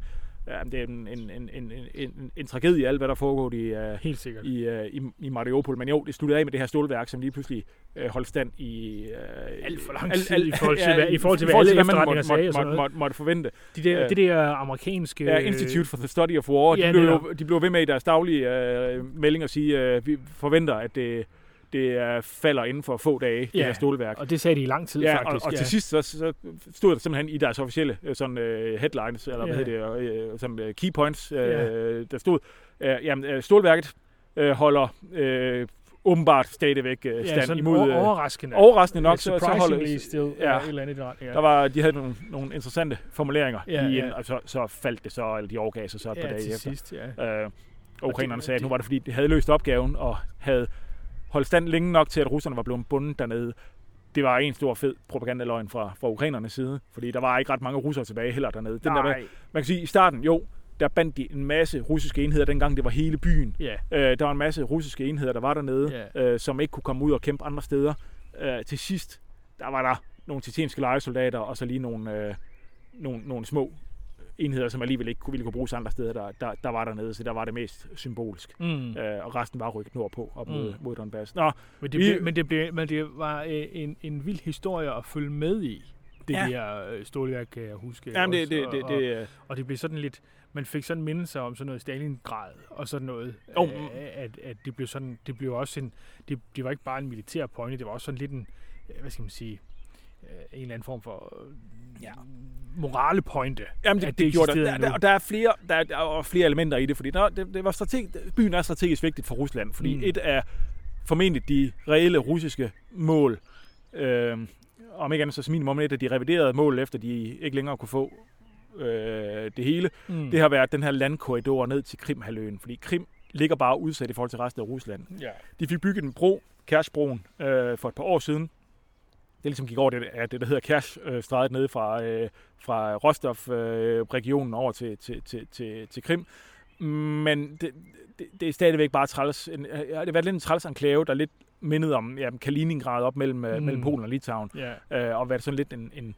ja, det er en, en, en, en, en, en, tragedie, alt hvad der foregår i, uh, Helt sikkert. i, uh, i, i Mariupol. Men jo, det sluttede af med det her stålværk, som lige pludselig uh, holdt stand i... Uh, Alt for lang tid i forhold til, hvad- i forhold til, hvad alle man efterretninger måtte, sagde måtte, måtte, måtte, måtte forvente. De der, Ja. det der amerikanske... Ja, Institute for the Study of War, ja, de, blev jo, de blev ved med i deres daglige uh, meldinger at sige, at vi forventer, at det, det uh, falder inden for få dage, det Ja, her stålværk. Og det sagde de i lang tid, Ja, faktisk. og, og til sidst så, så stod der simpelthen i deres officielle øh, sådan, uh, headlines, eller hvad Ja. hedder det, uh, som uh, key points, uh, Ja. der stod, uh, jamen, uh, stålværket uh, holder uh, åbenbart stadigvæk uh, ja, stand sådan imod... over, øh, overraskende. nok, så, så holder, still, ja. ja. et eller andet i retning, ja. der var, de havde nogle, nogle interessante formuleringer Ja, lige ja. og så, så faldt det så, eller de overgav sig så et par ja, dage til efter. sidst, ja. Og ukrainerne det- sagde, at nu det- var det fordi, de havde løst opgaven og havde holdt stand længe nok til, at russerne var blevet bundet dernede. Det var en stor fed propagandaløgn fra, fra ukrainernes side, fordi der var ikke ret mange russere tilbage heller dernede. Den der, Nej. man kan sige, i starten, jo, der bandt de en masse russiske enheder, dengang det var hele byen. Ja, Øh, der var en masse russiske enheder, der var dernede, øh, som ikke kunne komme ud og kæmpe andre steder. Øh, til sidst, der var der nogle tjetjenske lejesoldater, og så lige nogle, øh, nogle, nogle små enheder, som alligevel ikke kunne, ville kunne bruges andre steder, der, der, der var dernede, så der var det mest symbolsk. mm. Øh, og resten var rykket nordpå, op mod, Mm. mod Donbass. Nå, men, det vi- blev, men, det blev, men det var øh, en, en vild historie at følge med i. Det Ja. der øh, stålværk, kan jeg huske. jamen, det, også, det, og- det, og- det, øh, Og det blev sådan lidt, man fik sådan mindelser om sådan noget Stalingrad og sådan noget. Jo. Øh, at, at det blev sådan, det blev også en, det, det var ikke bare en militær pointe, det var også sådan lidt en, øh, hvad skal man sige, øh, en eller anden form for øh, Ja. Morale pointe. Jamen, det, det, det gjorde der. Der, der, og der er flere, der, der er flere elementer i det, fordi der, det, det var strateg, byen er strategisk vigtigt for Rusland, fordi mm. et af formentlig de reelle russiske mål, øh, om ikke andet så som minimum et af de reviderede mål, efter de ikke længere kunne få øh, det hele, Mm. det har været den her landkorridor ned til Krimhaløen, fordi Krim ligger bare udsat i forhold til resten af Rusland. ja. De fik bygget en bro, Kærsbroen, øh, for et par år siden. Det ligesom gik over det, af det der hedder Kærsstrædet nede fra, øh, fra Rostov-regionen over til, til, til, til, til Krim. Men det, det, det er stadigvæk bare træls. En, øh, det har været lidt en træls enklave, der er lidt mindet om ja, Kaliningrad op mellem, mm. Mm. mellem Polen og Litauen. ja. Øh, og været sådan lidt en, en,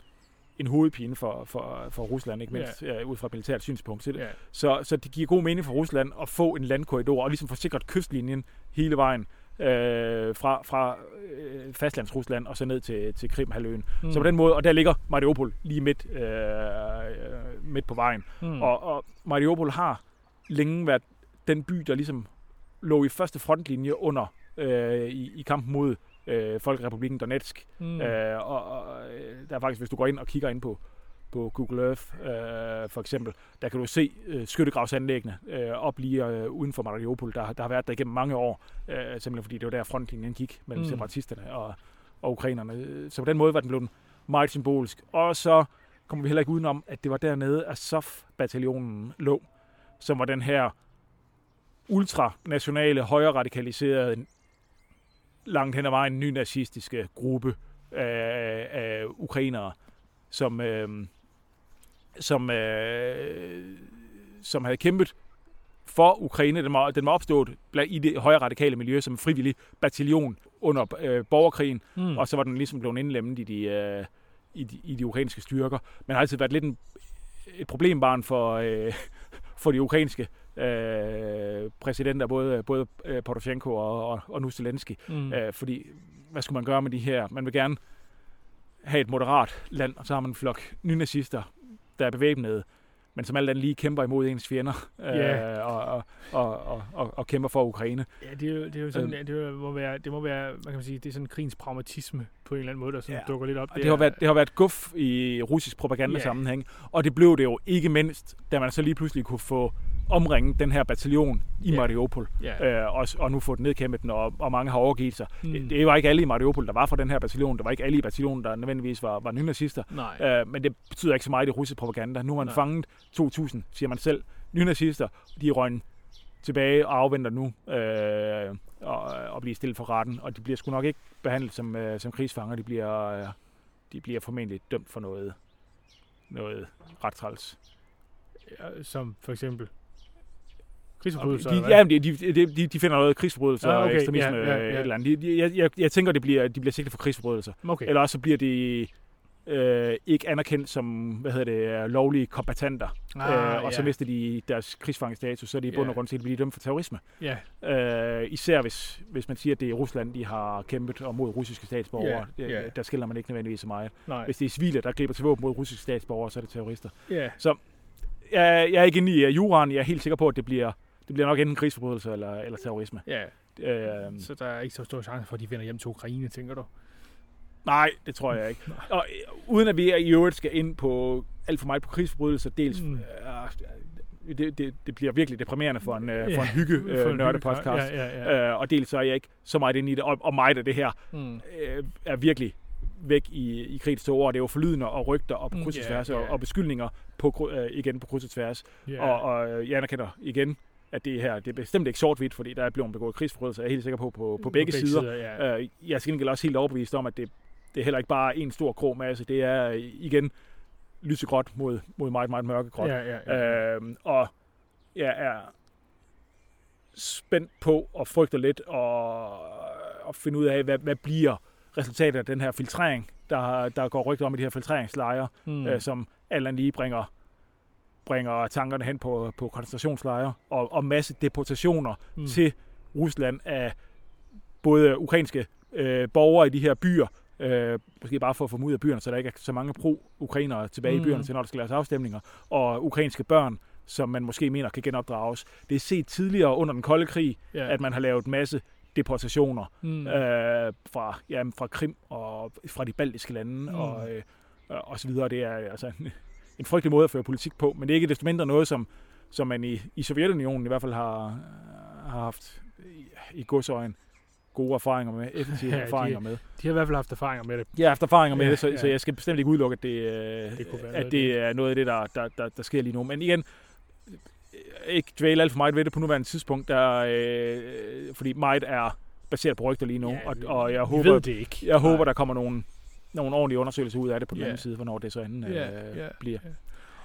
en hovedpine for, for, for Rusland, ikke mindst ja. ud fra et militært synspunkt. Så, ja. så, så det giver god mening for Rusland at få en landkorridor og ligesom få sikret kystlinjen hele vejen øh, fra, fra øh, fastlandsrusland og så ned til, til Krimhaløen. Mm. Så på den måde, og der ligger Mariupol lige midt, øh, øh, midt på vejen. mm. Og, og Mariupol har længe været den by, der ligesom lå i første frontlinje under øh, i, i kampen mod øh, Folkerepublikken Donetsk. mm. Mm. Øh, og, og øh, der er faktisk, hvis du går ind og kigger ind på, på Google Earth øh, for eksempel, der kan du se øh, skyttegravsanlæggene øh, op lige øh, uden for Mariupol. Der, der har været der igennem mange år, øh, simpelthen fordi det var der frontlinjen gik mellem Mm. separatisterne og, og ukrainerne. Så på den måde var den blevet meget symbolsk. Og så kommer vi heller ikke udenom, at det var dernede, at SOF-bataljonen lå, som var den her ultranationale, højre radikaliserede, langt hen ad vejen nynazistiske gruppe af, af ukrainere, som, øh, som, øh, som havde kæmpet for Ukraine. Den var, den var opstået i det højre radikale miljø som en frivillig bataljon under øh, borgerkrigen, mm. og så var den ligesom blevet indlemmet i de, øh, i de, i de ukrainske styrker. Men har altid været lidt en, et problembarn for, øh, for de ukrainske øh, præsidenter, både, både øh, Poroshenko og, og, og nu Zelensky. mm. Øh, fordi, hvad skulle man gøre med de her? Man vil gerne have et moderat land, og så har man en flok nynazister, der er bevæbnede, men som alt andet lige kæmper imod ens fjender Ja. øh, og, og, og, og, og, og kæmper for Ukraine. Ja, det er jo, det er jo sådan, Øhm. det, må være, det må være, hvad kan man sige, det er sådan krigens pragmatisme på en eller anden måde, der sådan Ja. dukker lidt op. Og det, har været, det har været guf i russisk propagandasammenhæng, og det blev det jo ikke mindst, da man så lige pludselig kunne få omringet den her bataljon i Ja. Mariupol, Ja. øh, og, og nu få den nedkæmpet den, og, og mange har overgivet sig. Mm. Det, det var ikke alle i Mariupol, der var fra den her bataljon. Det var ikke alle i bataljonen, der nødvendigvis var, var nynazister. Øh, men det betyder ikke så meget i russisk propaganda. Nu har man Nej. fanget 2.000, siger man selv, nynazister. De er røgnet tilbage og afventer nu øh, og, og bliver stillet for retten. Og de bliver sgu nok ikke behandlet som, øh, som krigsfanger. De bliver, øh, de bliver formentlig dømt for noget, noget ret træls. Ja, som for eksempel krigsforbrydelser. De, ja, de, de, de, de, de finder noget krigsforbrydelser Ah, og okay. ekstremisme Ja, ja, øh, ja. et eller andet. De, de, jeg, jeg, jeg tænker, det bliver, de bliver sigtet for krigsforbrydelser. Okay. Eller også så bliver de øh, ikke anerkendt som hvad hedder det, lovlige kombatanter. Ah, øh, og så ja. mister de deres krigsfangestatus, så er de i bund og grund til at blive dømt for terrorisme. Ja, Øh, især hvis, hvis man siger, at det er Rusland, de har kæmpet og mod russiske statsborgere. Ja, Øh, ja. Der skiller man ikke nødvendigvis så meget. nej. Hvis det er civile, der griber til våben mod russiske statsborgere, så er det terrorister. Ja, Jeg, jeg er ikke inde i juraen. Jeg er helt sikker på, at det bliver, det bliver nok enten krigsforbrydelse eller, eller terrorisme. ja. Øh, Så der er ikke så stor chance for, at de vender hjem til Ukraine, tænker du? Nej, det tror jeg ikke. Og øh, uden at vi i øvrigt skal ind på alt for meget på krigsforbrydelser, dels Mm. øh, det, det, det bliver virkelig deprimerende for en, øh, for en hygge for øh, en nørdepodcast. hygge- Ja, ja, ja. Øh, og dels så er jeg ikke så meget inde i det, og, og meget af det her Mm. øh, er virkelig væk i, i krigens ord. Det er jo forlydende og rygter og på Mm, kryds og tværs, ja. og, og beskyldninger på, øh, igen på kryds og tværs. Ja. Og, og øh, jeg anerkender igen, at det her det er bestemt ikke sort-hvidt, fordi der er blevet begået krigsforbrydelser, jeg er helt sikker på, på, på begge sider. ja. Øh, jeg er til gengæld også helt overbevist om, at det, det er heller ikke bare en stor grå masse. Det er øh, igen lysegråt mod, mod meget, meget mørkegråt. ja, ja, ja. Øhm, og jeg er spændt på og frygter lidt og, og finde ud af, hvad, hvad bliver resultatet af den her filtrering, der, der går rygter om i de her filtreringslejre, Mm. øh, som alt lige bringer, bringer tankerne hen på, på koncentrationslejre og, og masse deportationer Mm. til Rusland af både ukrainske øh, borgere i de her byer, øh, måske bare for at få dem ud af byerne, så der ikke er så mange pro-ukrainere tilbage Mm. i byerne til, når der skal laves afstemninger, og ukrainske børn, som man måske mener kan genopdrages. Det er set tidligere under den kolde krig, ja. at man har lavet masse deportationer mm. øh, fra, jamen, fra Krim og fra de baltiske lande mm. og, øh, og så videre. Det er altså en, en frygtelig måde at føre politik på, men det er ikke desto mindre noget, som, som man i, i Sovjetunionen i hvert fald har, har haft i, i godsøjen gode erfaringer med, effektive Ja, ja, de- erfaringer med. De har i hvert fald haft erfaringer med det. Har haft erfaringer med Ja, det, så, ja. så jeg skal bestemt ikke udelukke, at det, øh, Det at det er noget af det, der, der, der, der sker lige nu. Men igen, ikke dvæle alt for meget ved det på nuværende tidspunkt, der, øh, fordi meget er baseret på rygter lige nu, Ja, og, og jeg håber, ved det ikke. jeg håber, der kommer nogle, nogle ordentlige undersøgelser ud af det på den Ja. anden side, hvornår det så end øh, Ja, ja, bliver.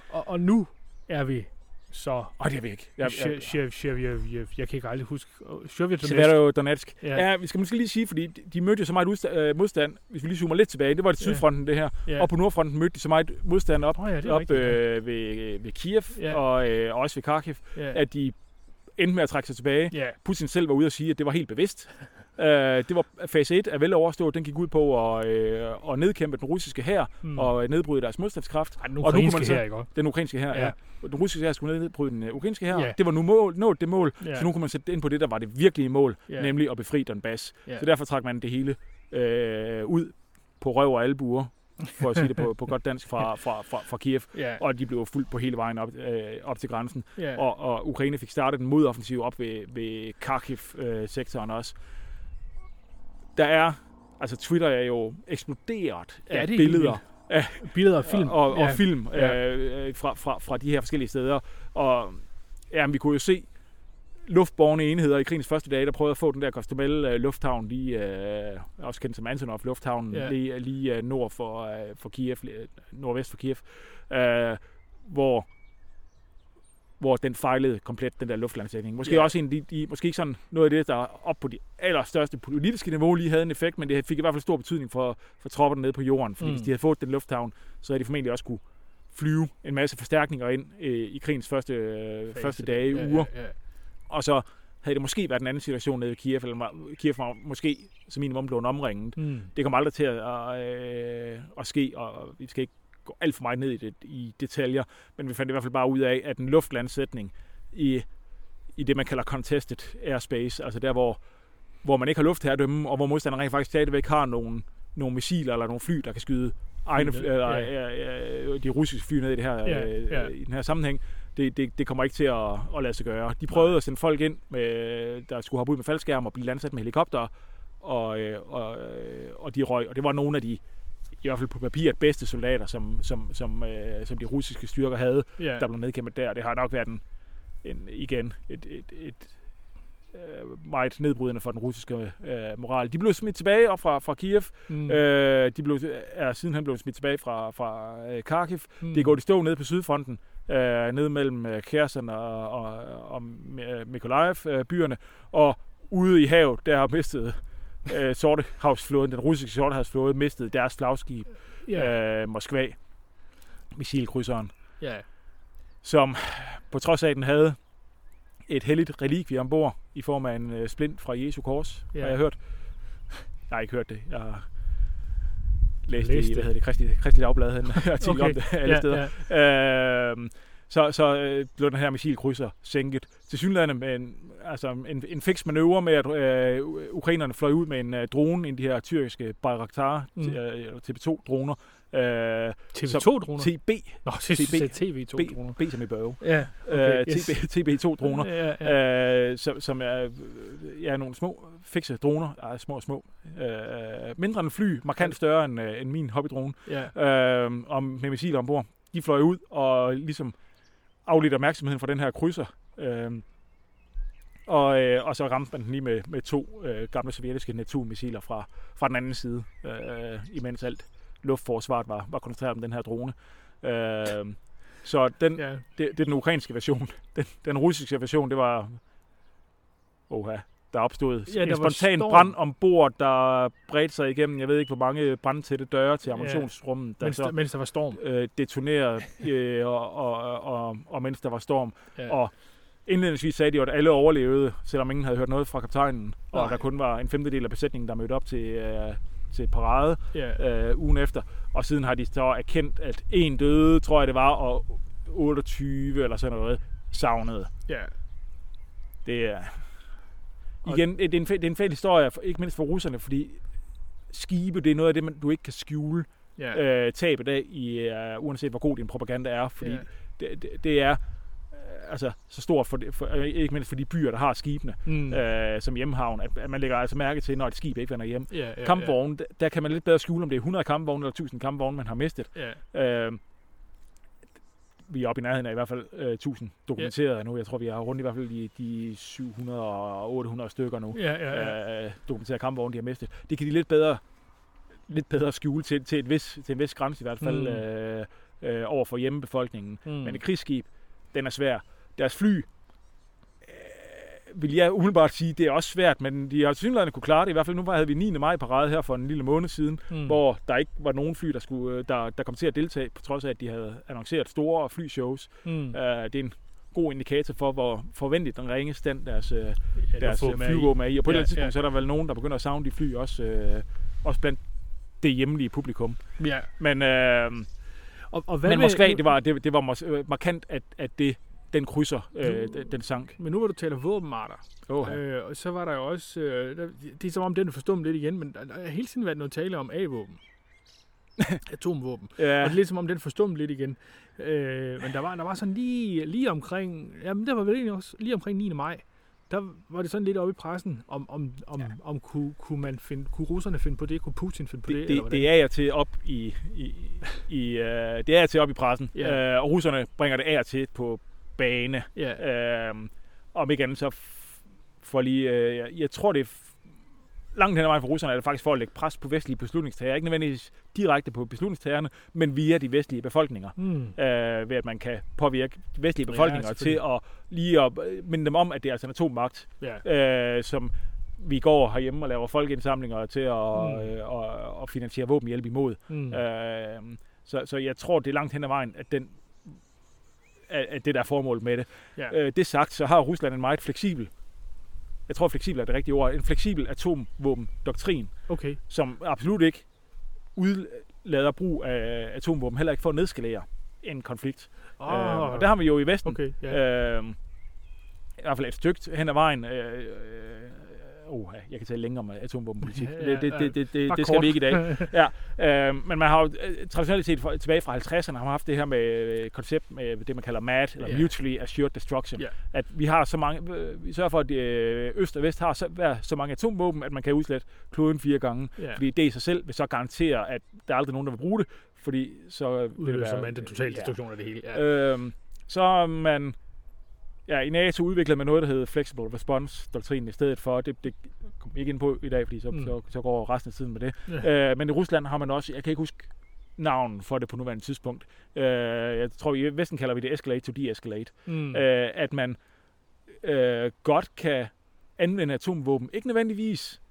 Og, og nu er vi så... Og det er vi ikke. Jeg, jeg, Chef, chef, jeg, jeg, jeg kan ikke aldrig huske. Chef, så er der jo Donetsk. Ja. Ja. vi skal måske lige sige, fordi de- mødte jo så meget udsta- øh, modstand, hvis vi lige zoomer lidt tilbage, det var det sydfronten det her, Ja. og på nordfronten mødte de så meget modstand op, Åh, ja, op rigtigt. øh, ved, ved Kiev Ja. og øh, også ved Kharkiv, ja. at de endte med at trække sig tilbage. ja. Putin selv var ude og sige, at det var helt bevidst. Uh, det var fase 1 er vel overstået. Den gik ud på at, øh, at nedkæmpe den russiske hær Mm. og nedbryde deres modstandskraft. Ej, den og nu kunne ukrainske man så- her, ikke også? Den ukrainske hær, Ja. ja. Den russiske hær skulle nedbryde den øh, ukrainske hær. Ja. Det var nu mål, nået det mål, Ja. så nu kunne man sætte ind på det, der var det virkelige mål, Ja. nemlig at befri Donbass. Ja. Så derfor trak man det hele øh, ud på røv og albuer, for at sige det på, på godt dansk, fra, fra, fra, fra Kiev. Ja. Og de blev fuldt på hele vejen op, øh, op til grænsen. ja. Og, og Ukraine fik startet en modoffensiv op ved, ved Kharkiv-sektoren også. Der er, altså Twitter er jo eksploderet af Ja, er billeder vildt. Billeder og film. og, og ja. film Ja. øh, øh, fra, fra, fra de her forskellige steder. Og ja, vi kunne jo se luftborne enheder i krigens første dage, der prøvede at få den der Kostomel øh, lufthavn, lige, øh, også kendt som Antonov lufthavnen, Ja. lige, lige øh, nord for, øh, for Kiev, nordvest for Kiev, øh, hvor hvor den fejlede komplet, den der luftlandsætning. Måske ja. også en, de, de, måske ikke sådan noget af det, der op på de allerstørste politiske niveau lige havde en effekt, men det fik i hvert fald stor betydning for, for tropperne nede på jorden. Fordi Mm. hvis de havde fået den lufthavn, så havde de formentlig også kunne flyve en masse forstærkninger ind øh, i krigens første, øh, første dage, ja, uger. Ja, ja. Og så havde det måske været en anden situation nede i Kiev, eller Kiev var måske som minimum blevet omringet. Mm. Det kommer aldrig til at, øh, at ske, og vi skal ikke gå alt for meget ned i, det, i detaljer, men vi fandt i hvert fald bare ud af, at en luftlandsætning i, i det, man kalder contested airspace, altså der, hvor, hvor man ikke har luftherredømme, og hvor modstanderen rent faktisk stadigvæk har nogle, nogle missiler eller nogle fly, der kan skyde egne, Fly, eller, ja. ja. de russiske fly ned i, det her, Ja, øh, ja. i den her sammenhæng. Det, det, det kommer ikke til at, at lade sig gøre. De prøvede Nej. at sende folk ind, med, der skulle hoppe ud med faldskærm og blive landsat med helikopter, og, øh, og, øh, og de røg. Og det var nogle af de, i hvert fald på papiret, bedste soldater, som, som, som, øh, som de russiske styrker havde, Ja. der blev nedkæmpet der. Det har nok været en, en igen et, et, et øh, meget nedbrydende for den russiske øh, moral. De blev smidt tilbage op fra, fra Kiev. Mm. Øh, de blev, er sidenhen blevet smidt tilbage fra, fra øh, Kharkiv. mm. Det gået i stå nede på sydfronten, øh, nede mellem øh, Kherson og, og, og øh, Mykolaiv, øh, byerne. Og ude i havet, der har mistet øh, Sortehavsflåden, den russiske Sortehavsflåde, mistet deres flagskib, Ja. øh, Moskva, missilkrydseren, ja. som på trods af, at den havde et helligt relikvie ombord i form af en øh, splint fra Jesu kors, ja. har jeg hørt. Jeg har ikke hørt det. Jeg har læst, Læst det i, hvad hedder det, Kristi, Kristi Dagblad, en artikel Okay. om det alle ja, steder. Ja. Øh, så så øh, blev den her missilkrydser sænket. Til synligheden med en, altså en, en fix manøvre med, at øh, ukrainerne fløj ud med en øh, drone, en af de her tyrkiske Bayraktar Mm. øh, TB2-droner. Øh, TV2-droner? TB, Nå, TB. TV2-droner. B, B som i børge. Ja, okay, Øh, yes. TB, TB2-droner. Ja, ja. Øh, som, som er øh, ja, nogle små fikse droner, Ej, små og små. Øh, mindre end fly, markant større end, øh, end min hobbydrone, ja. øh, og med missiler ombord. De fløj ud og ligesom afledte opmærksomheden fra den her krydser. Øh, og, øh, og så ramte man den lige med, med to øh, gamle sovjetiske Neptun-missiler fra, fra den anden side, øh, imens alt luftforsvaret var, var koncentreret om den her drone. Øh, så den, ja. det, det er den ukrainske version. Den, den russiske version, det var... Oha, der opstod Ja, ja, en der var spontan storm. brand ombord, der bredte sig igennem, jeg ved ikke, hvor mange brandtætte døre til ammunitionsrummet, der Mens, så der, mens der var storm. øh, detonerede, øh, og, og, og, og mens der var storm. Ja. Og indledningsvis sagde de jo, at alle overlevede, selvom ingen havde hørt noget fra kaptajnen, og Nej. der kun var en femtedel af besætningen, der mødte op til, øh, til parade ja. øh, ugen efter. Og siden har de så erkendt, at en døde, tror jeg det var, og 28 eller sådan noget savnede. ja. Det er... Igen, det er en, det er en fæl historie, ikke mindst for russerne, fordi skibe, det er noget af det, man, du ikke kan skjule Ja. øh, tabet af, i, uh, uanset hvor god din propaganda er, fordi ja. det, det, det er øh, altså så stort, for, for, øh, ikke mindst for de byer, der har skibene, Mm. øh, som hjemhavn, at, at man lægger altså mærke til, når et skib ikke vender hjem. ja, ja, Kampvogne, der, der kan man lidt bedre skjule, om det er 100 kampvogne eller 1000 kampvogne, man har mistet. Ja. Øh, vi er oppe i nærheden af i hvert fald øh, 1000 dokumenteret nu. Jeg tror, vi er rundt i hvert fald i de 700 og 800 stykker nu. Ja, ja, ja. Øh, dokumenterede kampvogne, de har mistet. Det kan de lidt bedre, lidt bedre skjule til, til, et vis, til en vis grænse i hvert fald Mm. øh, øh, over for hjemmebefolkningen. Mm. Men et krigsskib, den er svær. Deres fly, vil jeg umiddelbart sige, det er også svært, men de har synligheden kunne klare det. I hvert fald nu havde vi 9. maj parade her for en lille måned siden, mm. hvor der ikke var nogen fly, der, skulle, øh, der, der kom til at deltage, på trods af, at de havde annonceret store flyshows. mm. Uh, det er en god indikator for, hvor forventeligt den ringe stand deres, uh, ja, det deres få øh, med i. flyvåben er i. Og på ja, Ja, et eller andet tidspunkt, ja. så er der vel nogen, der begynder at savne de fly, også, øh, også blandt det hjemlige publikum. Ja. Men, øh, Og, og hvad men Moskva, det var, det, det var øh, markant, at, at det, den krydser, øh, den, den sank. Men nu hvor du taler våbenarter, Oh, øh, og så var der jo også, øh, der, det er som om den er forstummet lidt igen, men der, der har hele tiden været noget tale om A-våben. Atomvåben. Og ja, det er lidt som om den forstummet lidt igen. Øh, men der var, der var sådan lige, lige omkring, jamen der var vel egentlig også lige omkring 9. maj, der var det sådan lidt oppe i pressen, om, om, om, ja. Om kunne, kunne, man finde, kunne russerne finde på det, kunne Putin finde på det, det, det, det er jeg til op i, i, i øh, det er jeg til op i pressen. Ja. Øh, og russerne bringer det af og til på bane. Ja, Øh, om ikke andet så for lige, øh, jeg, jeg tror det er langt hen ad vejen for russerne er det faktisk for at lægge pres på vestlige beslutningstagere. Ikke nødvendigvis direkte på beslutningstagerne, men via de vestlige befolkninger. mm. Øh, ved at man kan påvirke vestlige Ja, befolkninger til selvfølgelig. at lige at øh, minde dem om, at det er altså en atommagt, ja. øh, som vi går herhjemme og laver folkeindsamlinger til at, Mm. mm. øh, og, og finansiere våbenhjælp imod. Mm. Øh, så, så jeg tror, det er langt hen ad vejen, at, den, at, at det der er formålet med det. ja. Øh, det sagt, så har Rusland en meget fleksibel, jeg tror fleksibel er det rigtige ord, en fleksibel atomvåben-doktrin, Okay. som absolut ikke lader brug af atomvåben heller ikke for at nedskalere en konflikt. Oh, Øh, og der har vi jo i Vesten okay, ja. Øh, I hvert fald et stykke hen ad vejen. Øh, øh, oh, jeg kan tale længere om atomvåbenpolitik. Ja, det, det, ja, det, det, det, bare det skal kort. vi ikke i dag. Ja, øh, men man har jo øh, traditionelt set fra, tilbage fra 50'erne har man haft det her med øh, koncept med det, man kalder MAD, eller Ja. Mutually Assured Destruction. Ja. At vi har så mange, øh, vi sørger for, at øh, Øst og Vest har så, hver så mange atomvåben, at man kan udslette kloden fire gange. ja. Fordi det i sig selv vil så garantere, at der er aldrig nogen, der vil bruge det, fordi så det Udløser man den totale ja. destruktion af det hele. Ja. Øhm, så man ja, i NATO udviklet med noget, der hedder Flexible Response-doktrinen i stedet for. Det, det vi ikke ind på i dag, fordi så, Mm. mm. så, så går resten af tiden med det. Ja. Øh, men i Rusland har man også, jeg kan ikke huske navn for det på nuværende tidspunkt. Øh, jeg tror, i Vesten kalder vi det escalate to de-escalate. Mm. Øh, at man øh, godt kan anvende atomvåben. Ikke nødvendigvis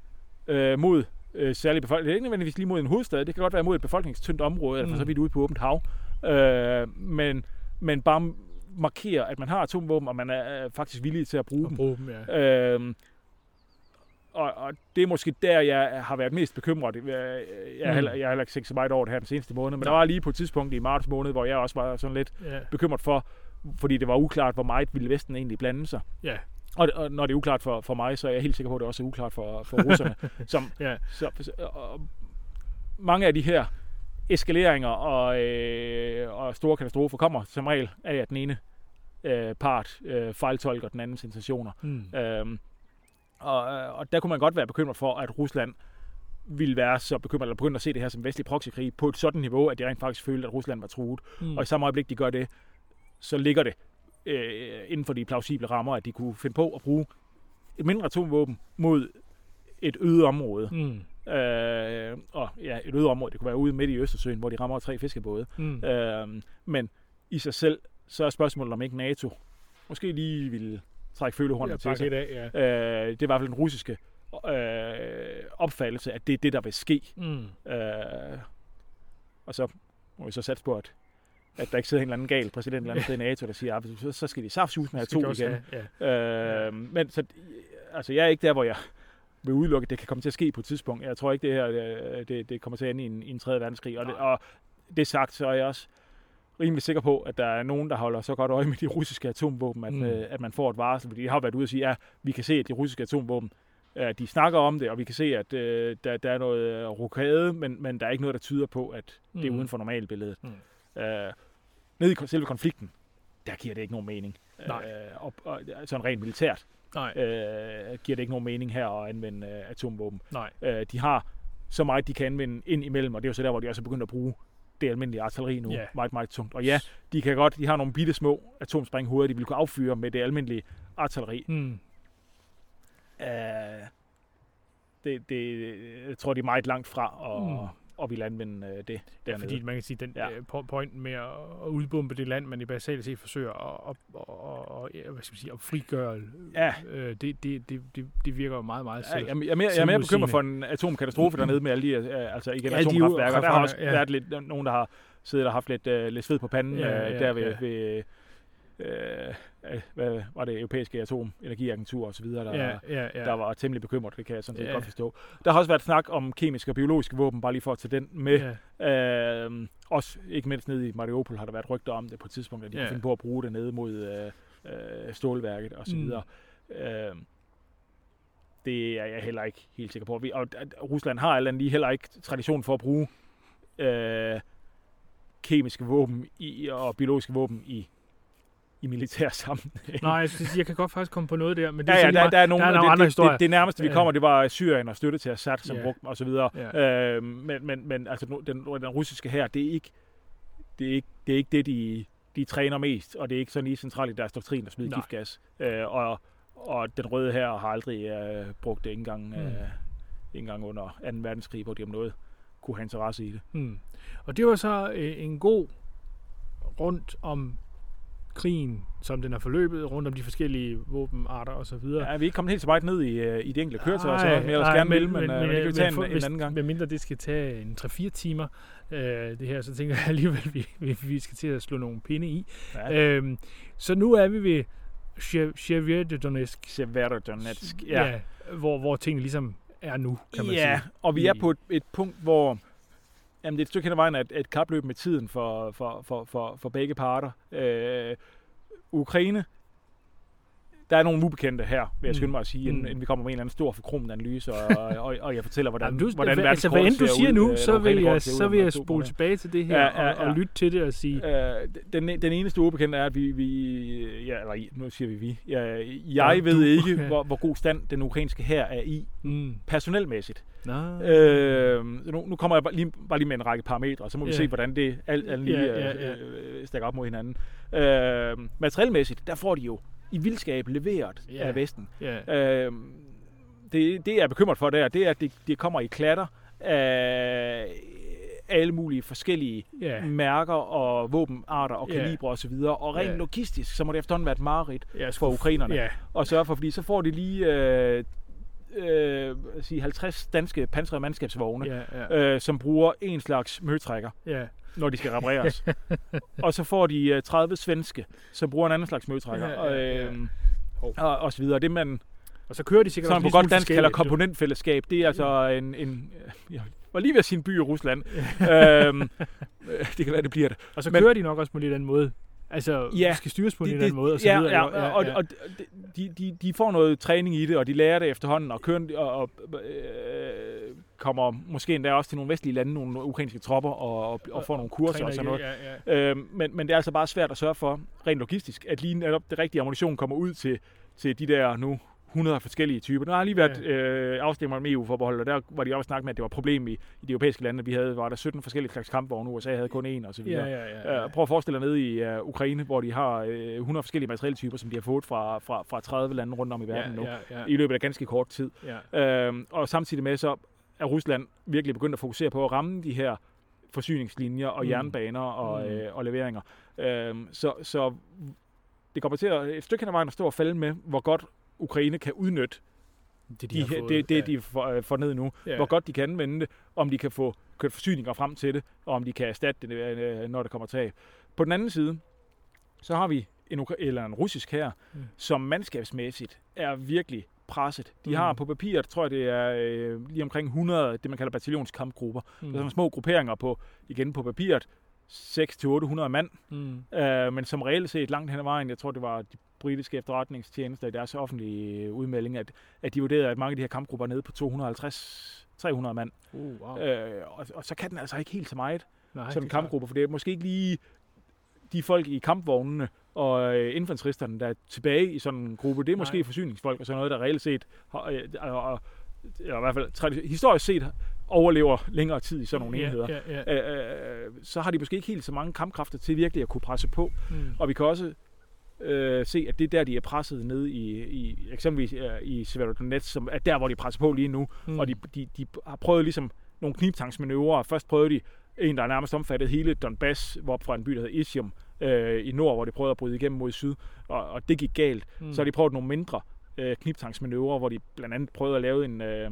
øh, mod øh, særlig befolkning. Det er ikke nødvendigvis lige mod en hovedstad. Det kan godt være mod et befolkningstyndt område, eller for Mm. så vidt ude på åbent hav. Øh, men, men bare markere, at man har atomvåben, og man er øh, faktisk villig til at bruge Og dem. bruge dem, ja. Øhm, og, og det er måske der, jeg har været mest bekymret. Jeg, jeg, er Mm. heller, jeg har heller ikke set så meget over det her den seneste måned, men Nej. der var lige på et tidspunkt i marts måned, hvor jeg også var sådan lidt ja. bekymret for, fordi det var uklart, hvor meget ville Vesten egentlig blande sig. Ja. Og, og når det er uklart for, for mig, så er jeg helt sikker på, at det også er uklart for, for russerne. som, Ja. så, så, og mange af de her eskaleringer og, øh, og store katastrofer kommer som regel af, at den ene øh, part øh, fejltolker den andens intentioner. Mm. Øhm, og, og der kunne man godt være bekymret for, at Rusland ville være så bekymret, eller begynde at se det her som vestlig proxykrig på et sådan niveau, at de rent faktisk følte, at Rusland var truet. Mm. Og i samme øjeblik, de gør det, så ligger det øh, inden for de plausible rammer, at de kunne finde på at bruge et mindre atomvåben mod et øde område. Mm. Øh, og ja, et øde område, det kunne være ude midt i Østersøen, hvor de rammer tre fiskebåde. Mm. Øh, men i sig selv, så er spørgsmålet om ikke NATO måske lige ville trække følehornet Ja, til sig. af, ja. Øh, det er i hvert fald den russiske øh, opfattelse, at det er det, der vil ske. Mm. Øh, og så må vi så satse på, at, at der ikke sidder en eller anden gal præsident eller andet sted i NATO, der siger, at så, så skal de saftsus med have to igen. have- Ja. Øh, men så, altså, jeg er ikke der, hvor jeg vil udelukke, at det kan komme til at ske på et tidspunkt. Jeg tror ikke, det her øh, det, det kommer til at ende i en, i en tredje verdenskrig. Og det, og det sagt, så er jeg også rimelig sikker på, at der er nogen, der holder så godt øje med de russiske atomvåben, at, Mm. øh, at man får et varsel. Fordi de har jo været ude og sige, ja, vi kan se, at de russiske atomvåben, øh, de snakker om det, og vi kan se, at øh, der, der er noget øh, rokade, men, men der er ikke noget, der tyder på, at det er Mm. uden for normalbilledet. Mm. Øh, nede i selve konflikten, der giver det ikke nogen mening. Nej. Øh, og, og, sådan rent militært Nej, øh, giver det ikke nogen mening her at anvende øh, atomvåben. nej. Øh, de har så meget, de kan anvende ind imellem, og det er jo så der, hvor de også er begyndt at bruge det almindelige artilleri nu. Ja. Meget, meget tungt. Og ja, de kan godt, de har nogle bitte små atomsprænghoveder, de vil kunne affyre med det almindelige artilleri. Mm. Øh, det, det, jeg tror, de er meget langt fra at, Mm. At ville anvende øh, det Ja, dernede. fordi man kan sige, den Ja. ja. pointen med at, udbombe det land, man i basalt set forsøger at, at, at, at, ja, hvad skal man sige, at frigøre, Ja. øh, det, det, det, det, virker jo meget, meget Ja, selv. jeg, jeg, er mere, jeg er mere bekymret for en atomkatastrofe dernede med alle de, øh, altså igen, Ja, de er atomkraftværker. Der har også ja. været lidt, nogen, der har siddet og haft lidt, øh, lidt sved på panden Ja, øh, ja, der ved, ja. ved øh, øh, hvad var det, europæiske atomenergiagentur og så videre, der, ja, ja, ja. der var temmelig bekymret. Det kan jeg sådan set Ja. godt forstå. Der har også været snak om kemiske og biologiske våben, bare lige for at tage den med. ja. Øh, også ikke mindst nede i Mariupol har der været rygter om det på et tidspunkt, at de Ja. kunne finde på at bruge det nede mod øh, øh, stålværket og så Mm. videre. Øh, det er jeg heller ikke helt sikker på. Vi, og Rusland har andet lige heller ikke tradition for at bruge øh, kemiske våben i, og biologiske våben i, i militær sammenhæng. Nej, jeg, synes, jeg kan godt faktisk komme på noget der, men det Ja, er ja, lige der, meget- der er nogle, der er nogle det, andre det, historier. det, det, nærmeste, vi Ja. kommer, det var Syrien og støtte til Assad, som Ja. brugte og så videre. Ja. Øh, men, men, men altså, den, den russiske her, det er ikke det, er ikke, det, er ikke det de, de træner mest, og det er ikke sådan lige centralt i deres doktrin at smide Nej. giftgas. Øh, og, og den røde her har aldrig øh, brugt det ikke engang, Mm. øh, ikke engang under 2. verdenskrig, hvor de om noget kunne have interesse i det. Mm. Og det var så øh, en god rundt om krigen, som den er forløbet, rundt om de forskellige våbenarter og så videre. Ja, vi er ikke kommet helt så meget ned i, øh, i de enkelte køretøjer, så jeg ellers gerne vil, men, men, men, det kan vi tage for- en, en hvis- anden gang. Medmindre det skal tage en 3-4 timer, øh, det her, så tænker jeg alligevel, at vi, vi, vi skal til at slå nogle pinde i. Ja. Øhm, så nu er vi ved Sjeverdonetsk, Severodonetsk. ja. Ja. ja, hvor, hvor tingene ligesom er nu, kan man ja, sige. og vi er på et, et punkt, hvor Jamen, det er et stykke hen ad vejen et, et kapløb med tiden for, for, for, for, for begge parter. Øh, Ukraine, der er nogle ubekendte her, vil jeg skynde mig at sige, inden, Mm. inden vi kommer med en eller anden stor forkromet analyse, og, og, og jeg fortæller, hvordan, Jamen, du, hvordan hvad, altså, hvad end du siger ud, nu, øh, så vil jeg, ud så vil jeg spole tilbage til det her Ja, ja, ja, og, og lytte til det og sige, Øh, den, den eneste ubekendte er, at vi, vi ja, eller nu siger vi vi, ja, jeg Ja, ved du. ikke, Ja. hvor, hvor god stand den ukrainske her er i, mm, personelmæssigt. nå, Øh, nu, nu kommer jeg bare lige, bare lige med en række parametre, så må vi Ja. se, hvordan det alt, alt lige ja, ja, ja, ja. Øh, stakker op mod hinanden. Øh, materielmæssigt, der får de jo i vildskab leveret Ja. af Vesten. ja, Øh, det, det jeg er bekymret for der, det er, at det, det kommer i klatter af alle mulige forskellige ja, mærker og våbenarter og Ja. kalibre osv. Og rent Ja. logistisk, så må det efterhånden være et mareridt ja, for ukrainerne at sørge for, fordi så får de lige øh, øh, sige 50 danske pansrede mandskabsvogne, ja, ja, øh, som bruger en slags møtrækker, ja, når de skal repareres. og så får de øh, 30 svenske, som bruger en anden slags møtrækker. Ja, ja, ja. Og, øh, Hov. og, og så videre. Det man og så kører de sikkert sådan også på lige godt dansk kalder komponentfællesskab, det er altså en, en jeg var lige ved en by i Rusland. øhm, øh, det kan være, det bliver det. Og så Men- kører de nok også på en lidt anden måde. Altså, Ja, ja, skal styres på en lidt anden måde, og så ja, videre. ja, ikke? og, og de, de, de får noget træning i det, og de lærer det efterhånden, og, kører, og, og øh, kommer måske endda også til nogle vestlige lande, nogle ukrainske tropper, og, og, og får nogle kurser og sådan noget. Ja, ja. Øh, men, men det er altså bare svært at sørge for, rent logistisk, at lige netop det rigtige ammunition kommer ud til, til de der nu 100 forskellige typer. Der har lige været ja. øh, afstemmer med EU-forbehold, og der var de også snakket med, at det var et problem i, i de europæiske lande. Vi havde, var der 17 forskellige slags kampvogne, USA havde kun én og så videre. Ja, ja, ja. Uh, prøv at forestille dig nede i uh, Ukraine, hvor de har uh, 100 forskellige materieltyper, som de har fået fra, fra, fra 30 lande rundt om i verden ja, nu, ja, ja, i løbet af ganske kort tid. ja. Uh, og samtidig med så er Rusland virkelig begyndt at fokusere på at ramme de her forsyningslinjer og Mm. jernbaner og, Mm. øh, og leveringer. Uh, så, så det kommer til at, et stykke hen ad vejen at stå og falde med, hvor godt Ukraine kan udnytte Det, de, de fået, det, det ja. de får, øh, får ned nu. Ja. Hvor godt de kan anvende det, om de kan få kørt forsyninger frem til det, og om de kan erstatte det, øh, når der kommer tab. På den anden side, så har vi en, eller en russisk her, Mm. som mandskabsmæssigt er virkelig presset. De Mm. har på papiret, tror jeg det er øh, lige omkring 100, det man kalder bataljonskampgrupper. Mm. Det er sådan små grupperinger på, igen på papiret, 600-800 mand, Mm. øh, men som reelt set langt hen ad vejen, jeg tror det var de britiske efterretningstjenester i deres offentlige udmelding, at, at de vurderede, at mange af de her kampgrupper er nede på 250-300 mand. Uh, wow. Øh, og, og så kan den altså ikke helt så meget, Nej, sådan en kampgruppe, for det er måske ikke lige de folk i kampvognene og øh, infanteristerne, der er tilbage i sådan en gruppe. Det er måske Nej. forsyningsfolk og sådan noget, der reelt set, øh, og, og, eller i hvert fald tradi- historisk set, overlever længere tid i sådan nogle enheder. Ja, ja. Øh, øh, så har de måske ikke helt så mange kampkræfter til virkelig at kunne presse på. Mm. Og vi kan også øh, se, at det er der, de er presset ned i, i eksempelvis øh, i Severodonetsk, som er der, hvor de presser på lige nu. Mm. Og de, de, de har prøvet ligesom nogle knibtangsmanøvrer. Først prøvede de en, der er nærmest omfattet hele Donbass, hvor fra en by, der hedder Isium, øh, i nord, hvor de prøvede at bryde igennem mod syd, og, og det gik galt. Mm. Så har de prøvet nogle mindre øh, knibtangsmanøvrer, hvor de blandt andet prøvede at lave en, øh,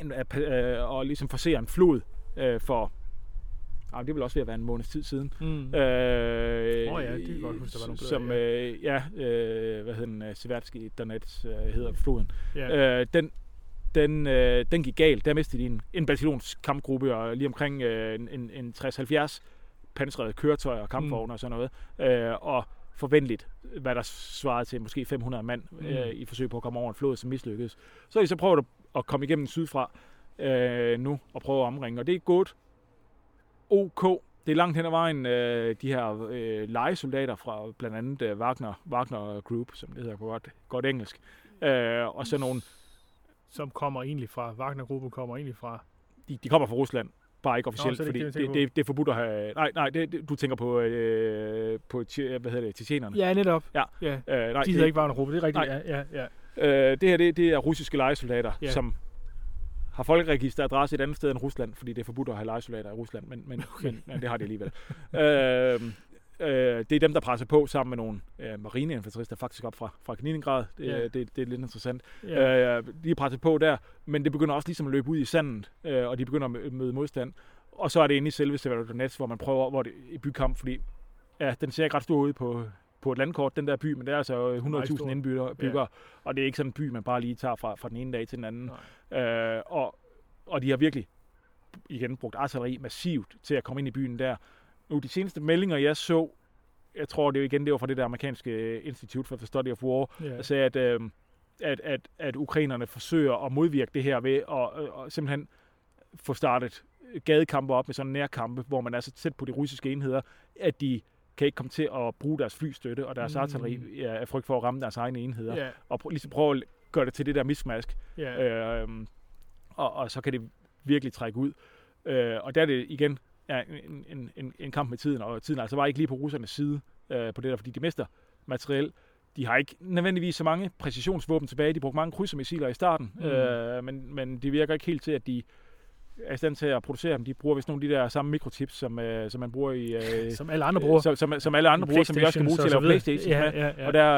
en øh, og ligesom forsere en flod øh, for Ah, det vil også ved at være en måneds tid siden. Mm. Øh, Åh ja, det kan godt huske, der var nogle billeder, Som, øh, ja, øh, hvad hedder den, øh, Severdsky Donets øh, hedder floden. ja. Øh, den, den, øh, den gik galt. Der mistede de en, en bataljonskampgruppe og lige omkring øh, en, en, en 60-70 pansrede køretøjer og kampvogne mm. og sådan noget. Øh, og forventeligt, hvad der svarede til måske 500 mand Mm. øh, i forsøg på at komme over en flod, som mislykkedes. Så de så prøvet at, at komme igennem sydfra øh, nu og prøve at omringe, og det er gået ok. Det er langt hen ad vejen øh, de her øh, legesoldater fra blandt andet øh, Wagner, Wagner Group, som det hedder på godt, godt engelsk. Øh, og så nogle, Som kommer egentlig fra, Wagner-gruppen kommer egentlig fra... de, de kommer fra Rusland, bare ikke officielt, er det fordi det, det, det, det, er forbudt at have... Nej, nej, det, det, du tænker på, øh, på tje- hvad hedder det, tjetjenerne. Ja, netop. Ja. ja. Øh, nej, De det, hedder ikke Wagner-gruppen, det er rigtigt. Nej. Ja, ja, ja. Øh, det her, det, det er russiske legesoldater, Ja. som har folkeregisteradresse et andet sted end Rusland, fordi det er forbudt at have legesoldater i Rusland, men, men, Okay. men, men det har de alligevel. øh, øh, det er dem, der presser på sammen med nogle øh, marineinfanterister, faktisk op fra, fra Kaliningrad. Det, ja. det, det er lidt interessant. Ja. Øh, de er presset på der, men det begynder også ligesom at løbe ud i sandet, øh, og de begynder at mø- møde modstand. Og så er det inde i selve Severodonetsk, hvor man prøver, hvor det i bykamp, fordi ja, den ser ikke ret stor ud på, på et landkort, den der by, men det er altså meget 100.000 stor. indbyggere, byggere, og det er ikke sådan en by, man bare lige tager fra, fra den ene dag til den anden. Øh, og, og de har virkelig igen brugt artilleri massivt til at komme ind i byen der. Nu, de seneste meldinger, jeg så, jeg tror det er igen, det var fra det der amerikanske Institute for the Study of War, Ja. der sagde, at, øh, at, at, at ukrainerne forsøger at modvirke det her ved at, øh, at simpelthen få startet gadekampe op med sådan nærkampe, hvor man er så tæt på de russiske enheder, at de kan ikke komme til at bruge deres flystøtte og deres Mm. artilleri af frygt for at ramme deres egne enheder. Ja, Og prø- ligesom prøve at gøre det til det der mismask. ja. Øh, og, og så kan det virkelig trække ud. Øh, og der er det igen ja, en, en, en, en kamp med tiden, og tiden altså var ikke lige på russernes side øh, på det der, fordi de mister materiel. De har ikke nødvendigvis så mange præcisionsvåben tilbage. De brugte mange krydsermissiler i starten, Mm. øh, men, men det virker ikke helt til, at de er i stand til at producere dem. De bruger vist nogle af de der samme mikrochips, som, øh, som man bruger i... Øh, Som alle andre bruger. som, som, som alle andre bruger, som vi også kan bruge til at lave Playstation ja, ja, ja. Og der,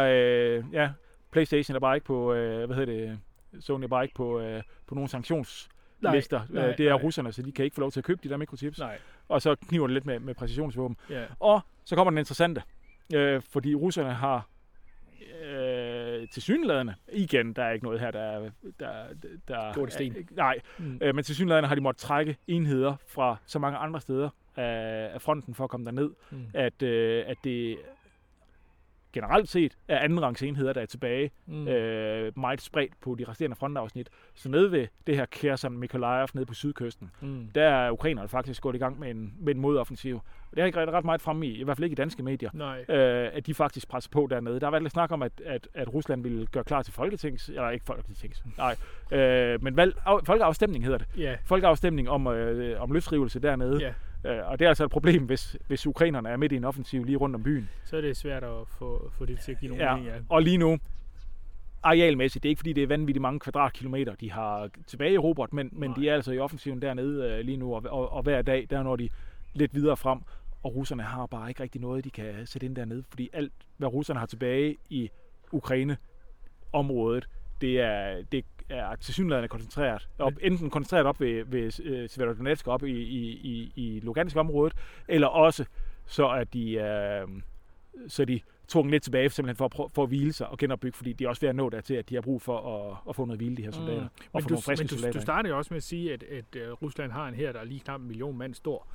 øh, ja, Playstation er bare ikke på, øh, hvad hedder det, Sony er bare ikke på, øh, på nogen sanktionslister. Nej, nej, øh, det er nej. russerne, så de kan ikke få lov til at købe de der mikrochips. Nej, Og så kniver det lidt med, med præcisionsvåben. ja. Og så kommer den interessante, øh, fordi russerne har øh, til synlædende, igen, der er ikke noget her, der er... Der, der, Gjort i sten. Er, nej, Mm. øh, men til synlædende har de måttet trække enheder fra så mange andre steder af, af fronten for at komme derned, Mm. at, øh, at det generelt set er andenrangs enheder, der er tilbage, Mm. øh, meget spredt på de resterende frontafsnit. Så nede ved det her Kherson Mykolaiv nede på sydkysten, Mm. der er ukrainerne faktisk gået i gang med en, med en modoffensiv. Og det har ikke ret, ret meget fremme i, i hvert fald ikke i danske medier, Nej. øh, at de faktisk presser på dernede. Der har været lidt snak om, at, at, at Rusland ville gøre klar til folketings... Eller ikke folketings, nej. Øh, men valg, af, folkeafstemning hedder det. Ja. Folkeafstemning om, øh, om løsrivelse dernede. Ja, Øh, og det er altså et problem, hvis, hvis ukrainerne er midt i en offensiv lige rundt om byen. så er det svært at få, få det til at give nogle Ja, mening. Ja. og lige nu, arealmæssigt, det er ikke fordi, det er vanvittigt mange kvadratkilometer, de har tilbage i Robert, men, men Nej. de er altså i offensiven dernede øh, lige nu, og, og, og hver dag, der når de lidt videre frem, og russerne har bare ikke rigtig noget, de kan sætte ind dernede, fordi alt, hvad russerne har tilbage i Ukraine-området, det er, det er tilsyneladende koncentreret. Op, enten koncentreret op ved, ved øh, Severodonetsk, op i, i, i, i Lugansk-området, eller også så er de, øh, så er de tvunget lidt tilbage, simpelthen for at, prøve, for at hvile sig og genopbygge, fordi de er også ved at nå dertil, at de har brug for at, at få noget hvile, de her soldater. Mm. Og Men, få du, nogle friske men du, soldater. du startede jo også med at sige, at, at uh, Rusland har en her, der er lige knap en million mand stor. Og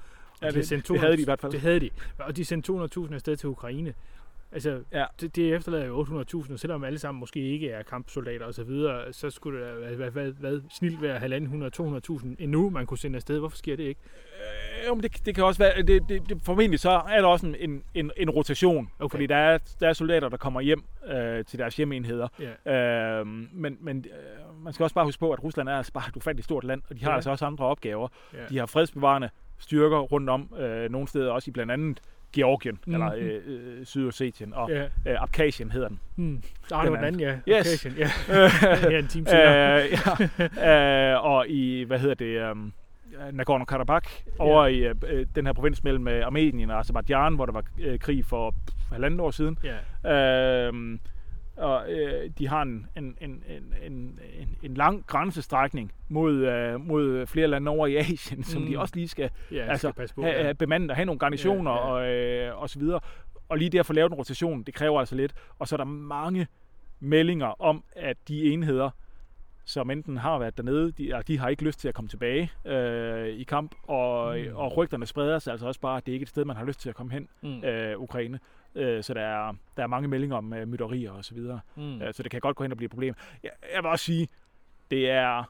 Ja, de har det- sendt det havde de i hvert fald. Det havde de. Og de sendte 200.000 afsted til Ukraine. Altså, Ja. det, det efterlader jo 800.000, og selvom alle sammen måske ikke er kampsoldater og så videre, så skulle det hvad, hvad, hvad, hvad snilt være 1.500-200.000 endnu, man kunne sende afsted. Hvorfor sker det ikke? Øh, jo, men det, det kan også være, det, det, det, formentlig så er der også en, en, en, en rotation, Okay. fordi der er, der er soldater, der kommer hjem øh, til deres hjemmeenheder. Ja. Øh, men men øh, man skal også bare huske på, at Rusland er altså bare et ufattigt stort land, og de har ja. altså også andre opgaver. Ja. De har fredsbevarende styrker rundt om, øh, nogle steder også i blandt andet Georgien, mm. eller øh, øh, Sydossetien, og Ja. øh, Abkhazien hedder den. Hmm. Ah, det var Den den anden, ja. Yes. Occasion, ja. ja, en time senere. Øh, ja. øh, og i, hvad hedder det, um, Nagorno-Karabakh, over i øh, den her provins mellem øh, Armenien og Azerbaijan, hvor der var øh, krig for halvandet år siden. Ja. Øh, og øh, de har en, en, en, en, en, en, lang grænsestrækning mod, øh, mod flere lande over i Asien, som Mm. de også lige skal Ja, altså, skal passe på. have, ja. have bemandet og have nogle garnitioner Ja, ja. Og, øh, og så videre. Og lige der at få lavet en rotation, det kræver altså lidt. Og så er der mange meldinger om, at de enheder, som enten har været dernede, de, de har ikke lyst til at komme tilbage øh, i kamp, og, Mm. og rygterne spreder sig altså også bare, at det ikke er et sted, man har lyst til at komme hen, Mm. øh, Ukraine. Øh, så der er, der er mange meldinger om øh, mytterier og så videre. Mm. Øh, så det kan godt gå hen og blive et problem. Jeg, jeg vil også sige, det er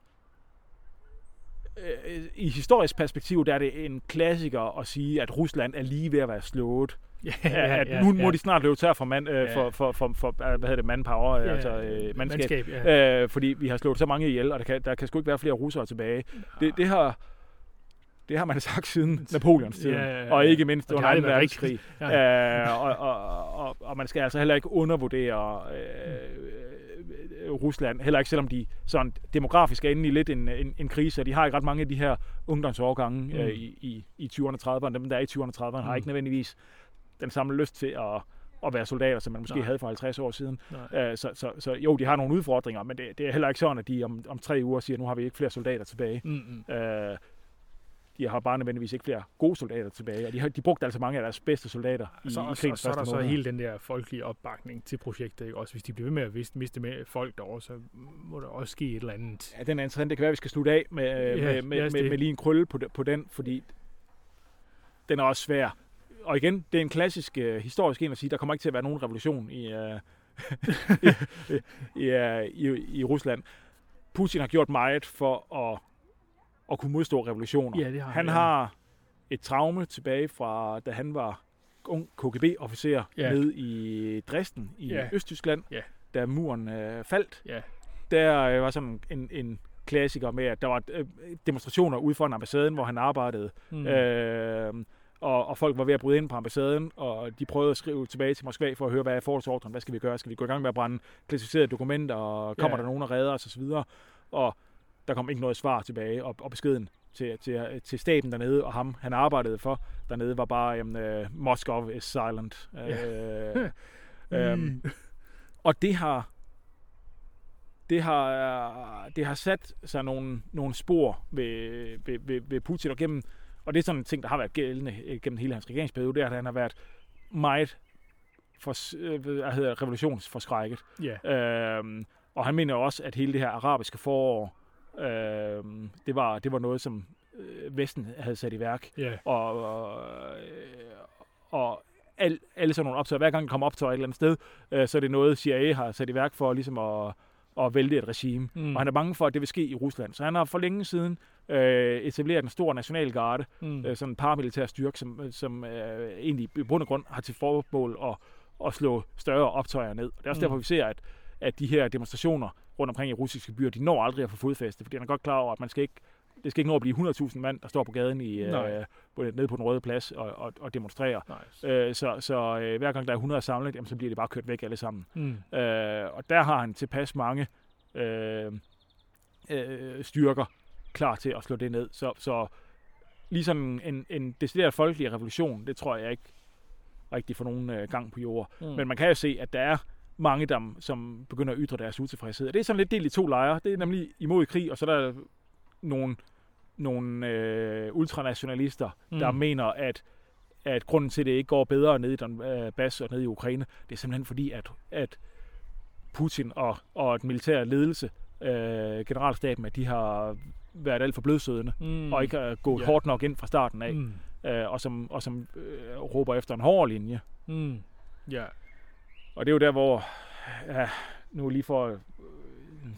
øh, i historisk perspektiv, der er det en klassiker at sige, at Rusland er lige ved at være slået. Ja, Ja, at nu må de snart løbe tør for, mand, øh, Ja. for, for, for, for, hvad hedder det, manpower, Ja, ja, altså øh, mandskab. mandskab ja. Øh, fordi vi har slået så mange ihjel, og der kan, der kan sgu ikke være flere russere tilbage. Det, det har det har man sagt siden Napoleons tid, Ja, ja, ja. og ikke mindst under har 2. det været verdenskrig. rigtigt. Øh, og, og, og, og man skal altså heller ikke undervurdere øh, øh, Rusland, heller ikke selvom de sådan demografisk er inde i lidt en, en, en krise, og de har ikke ret mange af de her ungdomsårgange Mm. øh, i, i, i 20'erne og 30'erne. Dem, der er i 20'erne og 30'erne, Mm. har ikke nødvendigvis den samme lyst til at, at være soldater, som man måske Nej. Havde for 50 år siden. Øh, så, så, så jo, de har nogle udfordringer, men det, det er heller ikke sådan, at de om, om tre uger siger, at nu har vi ikke flere soldater tilbage. Mm, mm. Øh, de har bare nødvendigvis ikke flere gode soldater tilbage, og de, har, de brugte altså mange af deres bedste soldater i, så, i og, så, krigens så er der så hele den der folkelige opbakning til projektet. Ikke? Også hvis de bliver ved med at miste, med folk derovre, så må der også ske et eller andet. Ja, den er interessant. Det kan være, at vi skal slutte af med, Ja, med, med, med, med lige en krølle på, på den, fordi den er også svær. Og igen, det er en klassisk uh, historisk en at sige, der kommer ikke til at være nogen revolution i, uh, i, i, uh, i, i Rusland. Putin har gjort meget for at, at kunne modstå revolutioner. Ja, det har han ja. har et traume tilbage fra, da han var ung KGB-officer Ja. nede i Dresden i Ja. Østtyskland, Ja. da muren øh, faldt. Ja. Der øh, var sådan en, en klassiker med, at der var øh, demonstrationer ude foran ambassaden, hvor han arbejdede. Mm. Øh, og, og folk var ved at bryde ind på ambassaden, og de prøvede at skrive tilbage til Moskva for at høre, hvad er forholdsordren, hvad skal vi gøre? Skal vi gå i gang med at brænde klassificerede dokumenter, og kommer Ja. der nogen og redder os osv.? Og der kom ikke noget svar tilbage, og, og beskeden til, til, til staten dernede, og ham, han arbejdede for dernede, var bare, jamen, øh, Moskov is silent. Øh, øhm, og det har det har, det har sat sig nogle, nogle spor ved, ved, ved, ved Putin og gennem, og det er sådan en ting, der har været gældende øh, gennem hele hans regeringsperiode, det er, at han har været meget for, øh, hvad hedder, revolutionsforskrækket. Ja. Øhm, og han mener også, at hele det her arabiske forår, øhm, det, var, det var noget, som øh, Vesten havde sat i værk. Ja. Og, og, øh, og al, alle sådan nogle optøjer, hver gang der kommer optøjer et eller andet sted, øh, så er det noget, CIA har sat i værk for ligesom at, at vælte et regime. Mm. Og han er bange for, at det vil ske i Rusland. Så han har for længe siden øh, etableret en stor nationalgarde, mm. øh, sådan en paramilitær styrke, som, som øh, egentlig i bund og grund har til formål at, at slå større optøjer ned. Og det er også Mm. derfor, vi ser, at, at de her demonstrationer rundt omkring i russiske byer, de når aldrig at få fodfæste, fordi han er godt klar over, at man skal ikke, det skal ikke nå at blive 100.000 mand, der står på gaden i, Nej. øh, på- nede på den røde plads og, og, og demonstrerer. Nice. Øh, så så øh, hver gang der er 100 samlet, jamen, så bliver de bare kørt væk alle sammen. Mm. Øh, og der har han tilpas mange øh, øh, styrker klar til at slå det ned. Så, så lige sådan en, en decideret folkelig revolution, det tror jeg ikke rigtig får nogen øh, gang på jord. Mm. Men man kan jo se, at der er mange, der, som begynder at ytre deres utilfredshed. Og det er sådan lidt delt i to lejre. Det er nemlig imod krig, og så er der nogle, nogle øh, ultranationalister, mm. der mener, at at grunden til, at det ikke går bedre nede i Donbass og nede i Ukraine, det er simpelthen fordi, at, at Putin og, og den militære ledelse, øh, generalstaben, at de har været alt for blødsødende, mm. og ikke har gået Ja. hårdt nok ind fra starten af, Mm. øh, og som, og som øh, råber efter en hård linje. Mm. Ja. Og det er jo der, hvor, ja, nu lige for øh,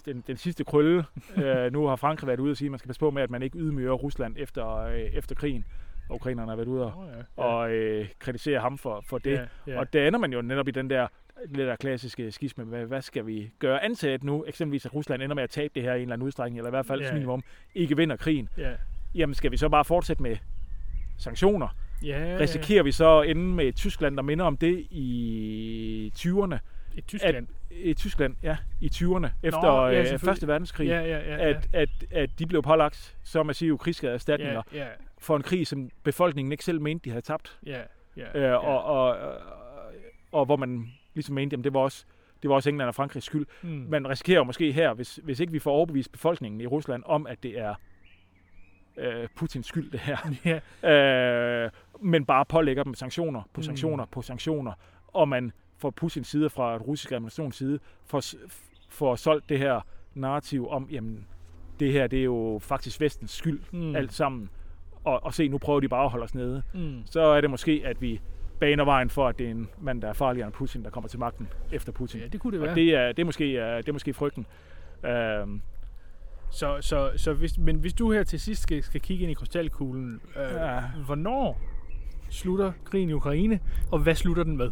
den, den sidste krølle, øh, nu har Frankrig været ude og sige, at man skal passe på med, at man ikke ydmyger Rusland efter, øh, efter krigen. Og ukrainerne har været ude og, Oh, ja. og øh, kritisere ham for, for det. ja. Ja. Og der ender man jo netop i den der lidt der klassiske skisme, hvad, hvad skal vi gøre? Antaget nu, eksempelvis at Rusland ender med at tabe det her i en eller anden udstrækning, eller i hvert fald ja. minimum ikke vinder krigen. ja. Jamen skal vi så bare fortsætte med sanktioner? Ja, Risikerer vi så at ende med et Tyskland, der minder om det i 20'erne? I Tyskland. I Tyskland, ja, i 20'erne, efter ja, øh. Første Verdenskrig. ja, ja, ja, ja. At, at, at de blev pålagt så massive krigsskadeerstatninger ja, ja, for en krig, som befolkningen ikke selv mente, de havde tabt. ja, ja, Øh, ja. og, og, og, og hvor man ligesom mente, at det var også det var også England og Frankrigs skyld. mm. Man risikerer måske her, hvis, hvis ikke vi får overbevist befolkningen i Rusland om, at det er øh, Putins skyld, det her. ja, øh, men bare pålægger dem sanktioner på Mm. sanktioner på sanktioner, og man fra Putins side, fra den russiske administrations side, får, får solgt det her narrativ om, jamen, det her det er jo faktisk vestens skyld, mm. mm. alt sammen. Og, og se, nu prøver de bare at holde os nede. Mm. Så er det måske, at vi baner vejen for, at det er en mand, der er farligere end Putin, der kommer til magten efter Putin. Ja, det kunne det være. Og det er, det er, måske, det er måske frygten. Øhm, Så, så, så hvis, men hvis du her til sidst skal, skal kigge ind i krystalkuglen, øh. Ja. hvornår slutter krigen i Ukraine, og hvad slutter den med?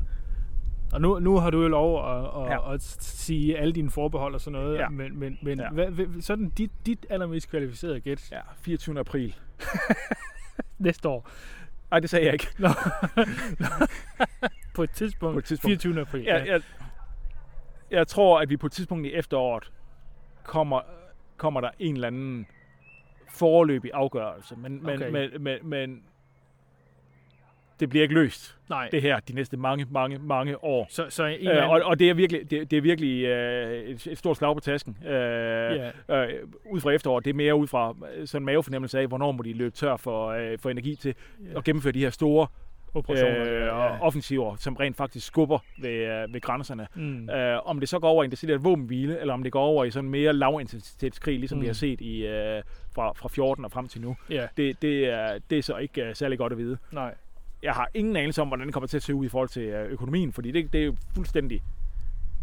Og nu, nu har du jo lov at, at, ja. Ja. at sige alle dine forbehold og sådan noget, Ja. men, men, men ja. Ja. hvad, sådan dit, dit allermest kvalificerede gæt ja. ja, 24. april. næste år, Nej, det sagde jeg ikke. på et tidspunkt, På et tidspunkt. 24. april. Jeg, jeg, jeg tror, at vi på et tidspunkt i efteråret kommer, kommer der en eller anden foreløbig afgørelse. Men, men, Okay. men, men, men det bliver ikke løst, Nej. det her, de næste mange, mange, mange år. Så, så en Øh, og, og det er virkelig, det, det er virkelig øh, et, et stort slag på tasken. Øh, ja, øh, ud fra efteråret, det er mere ud fra øh, sådan en mavefornemmelse af, hvornår må de løbe tør for, øh, for energi til ja. at gennemføre de her store operationer. øh, ja. og offensiver, som rent faktisk skubber ved, øh, ved grænserne. Mm. Øh, om det så går over i en decideret våbenhvile, eller om det går over i sådan mere lavintensitetskrig, ligesom mm. vi Mm. har set i, øh, fra, fra 14 og frem til nu, ja, det, det, er, det er så ikke øh, særlig godt at vide. nej. Jeg har ingen anelse om, hvordan det kommer til at se ud i forhold til øh, økonomien, fordi det, det er jo fuldstændig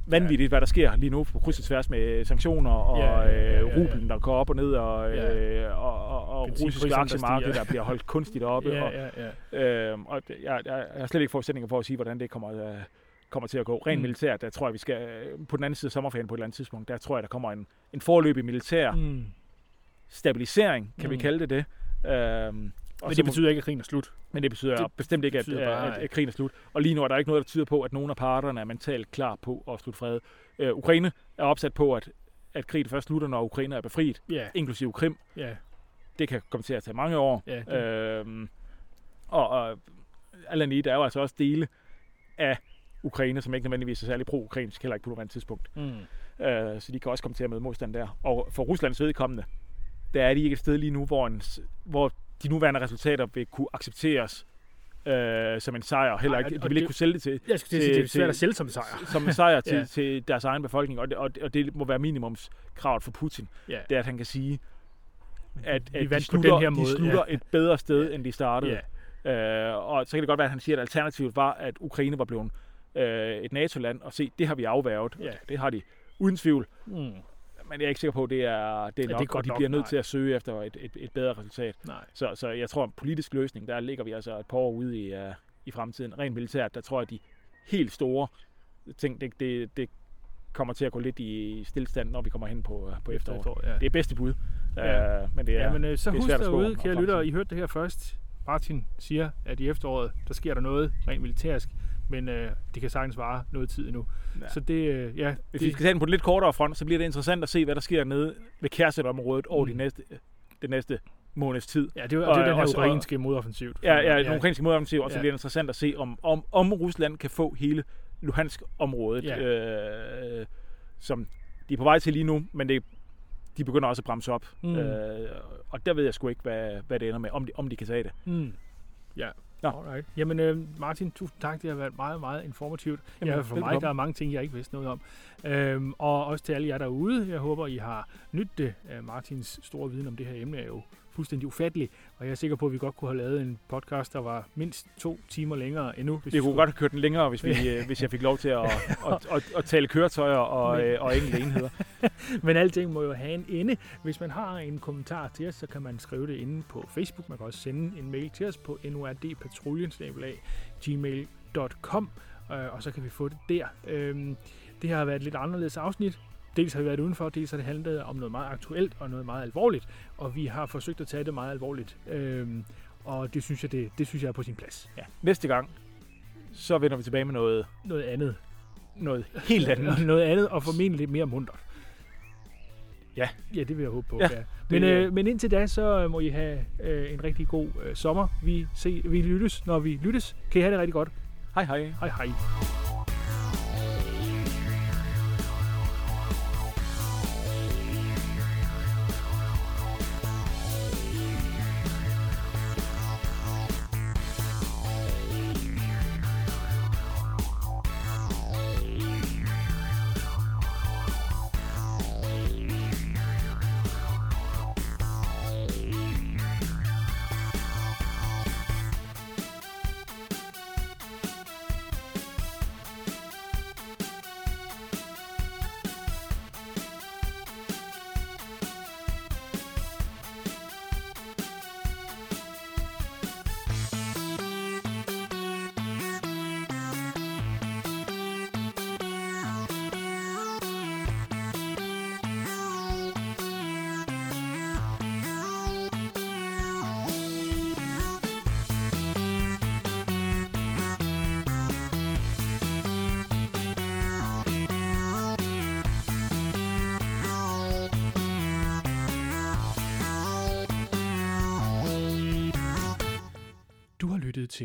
vanvittigt, hvad der sker lige nu på kryds og tværs med sanktioner og Ja, ja, ja, ja, øh, ja. rublen, der går op og ned, og, Ja. øh, og, og, og russiske aktiemarked, der bliver holdt kunstigt oppe. og, Ja, ja, ja. Øhm, og det- jeg, jeg, jeg har slet ikke forudsætninger for at sige, hvordan det kommer, øh, kommer til at gå. Rent Mm. militært, der tror jeg, vi skal øh, på den anden side af sommerferien på et eller andet tidspunkt, der tror jeg, der kommer en, en forløbig militær mm. Stabilisering, kan mm. vi kalde det det. Øhm, og Men det betyder ikke, at krigen er slut. men det betyder det bestemt ikke, at, bare, at, at, krigen er slut. Og lige nu er der ikke noget, der tyder på, at nogen af parterne er mentalt klar på at slutte fred. Øh, Ukraine er opsat på, at, at krigen først slutter, når Ukraine er befriet, Ja, inklusive Krim. ja, Det kan komme til at tage mange år. ja. Det, Øhm, og, og lige, der er jo altså også dele af Ukraine, som ikke nødvendigvis er særlig pro-ukrainsk, heller ikke på nuværende tidspunkt. mm. Øh, så de kan også komme til at møde modstand der. Og for Ruslands vedkommende, der er de ikke et sted lige nu, hvor, en, hvor de nuværende resultater vil kunne accepteres øh, som en sejr. Heller Ej, ikke, og de vil ikke kunne sælge det til, Jeg skulle til sige, det er svært at sælge som sejr. som en sejr til, Ja. ja. til deres egen befolkning, og det, og, det, og det må være minimumskravet for Putin. Ja. Det er, at han kan sige, at, at de, slutter, den her måde, de slutter ja. et bedre sted, end de startede. Ja, Øh, og så kan det godt være, at han siger, at alternativet var, at Ukraine var blevet øh, et NATO-land, og se, det har vi afværget. Ja. Det har de uden tvivl. mm. Men jeg er ikke sikker på, at det er, det er det er nok, godt og de nok, bliver nødt nej. til at søge efter et, et, et bedre resultat. nej. Så, så jeg tror, at en politisk løsning, der ligger vi altså et par år ude i, uh, i fremtiden. Rent militært, der tror jeg, at de helt store ting, det, det, det kommer til at gå lidt i stillstand, når vi kommer hen på, uh, på efteråret. Efterår, ja. Det er bedste bud, Ja. uh, men det er, Ja, men øh, så det er husk derude, kære lyttere, fremtiden. I hørte det her først. Martin siger, at i efteråret, der sker der noget rent militærsk, men øh, det kan sagtens vare noget tid endnu. Ja. Ja. Så det, øh, ja, Hvis det, vi skal tage den på en lidt kortere front, så bliver det interessant at se, hvad der sker nede ved Kærsæt-området over Mm. de næste, det næste måneds tid. ja, det, er jo- det er og- den her ukrainske modoffensiv. Ja, ja, den ukrainske modoffensiv, og så Ja. bliver det interessant at se, om, om, om Rusland kan få hele Luhansk-området, Ja. øh, som de er på vej til lige nu, men det, de begynder også at bremse op. Mm. Øh, og der ved jeg sgu ikke, hvad, hvad det ender med, om de, om de kan tage det. Mm. Ja. Nå. Alright. Jamen, øh, Martin, tusind tak. Det har været meget, meget informativt. Jamen, ja, for mig, der er mange ting, jeg ikke vidste noget om. Øhm, og også til alle jer derude. Jeg håber, I har nydt det. Øh, Martins store viden om det her emne er jo fuldstændig ufattelig. Og jeg er sikker på, at vi godt kunne have lavet en podcast, der var mindst to timer længere endnu. Hvis Vi vi kunne skulle- godt have kørt den længere, hvis, vi, øh, hvis jeg fik lov til at, at, at, at tale køretøjer og, Men- øh, og enkelte enheder. Men alting må jo have en ende. Hvis man har en kommentar til os, så kan man skrive det inde på Facebook. Man kan også sende en mail til os på nordpatruljen.gmail.com øh, og så kan vi få det der. Øhm, det har været et lidt anderledes afsnit. Dels har vi været udenfor, dels har det handlet om noget meget aktuelt og noget meget alvorligt, og vi har forsøgt at tage det meget alvorligt. Øhm, og det synes jeg, det, det synes jeg er på sin plads. Ja. Næste gang, så vender vi tilbage med noget, Noget andet. noget helt andet. noget andet, og formentlig lidt mere muntert. Ja. Ja, det vil jeg håbe på. Ja, Ja, Men, det- øh, men indtil da, så øh, må I have øh, en rigtig god øh, sommer. Vi, se, vi lyttes, når vi lyttes. Kan I have det rigtig godt. Hej hej. Hej hej.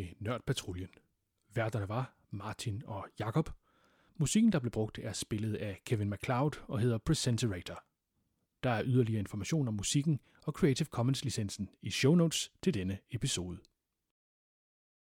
Til Nørdpatruljen. Værterne var Martin og Jakob. Musikken, der blev brugt, er spillet af Kevin MacLeod og hedder Presenterator. Der er yderligere information om musikken og Creative Commons licensen i show notes til denne episode.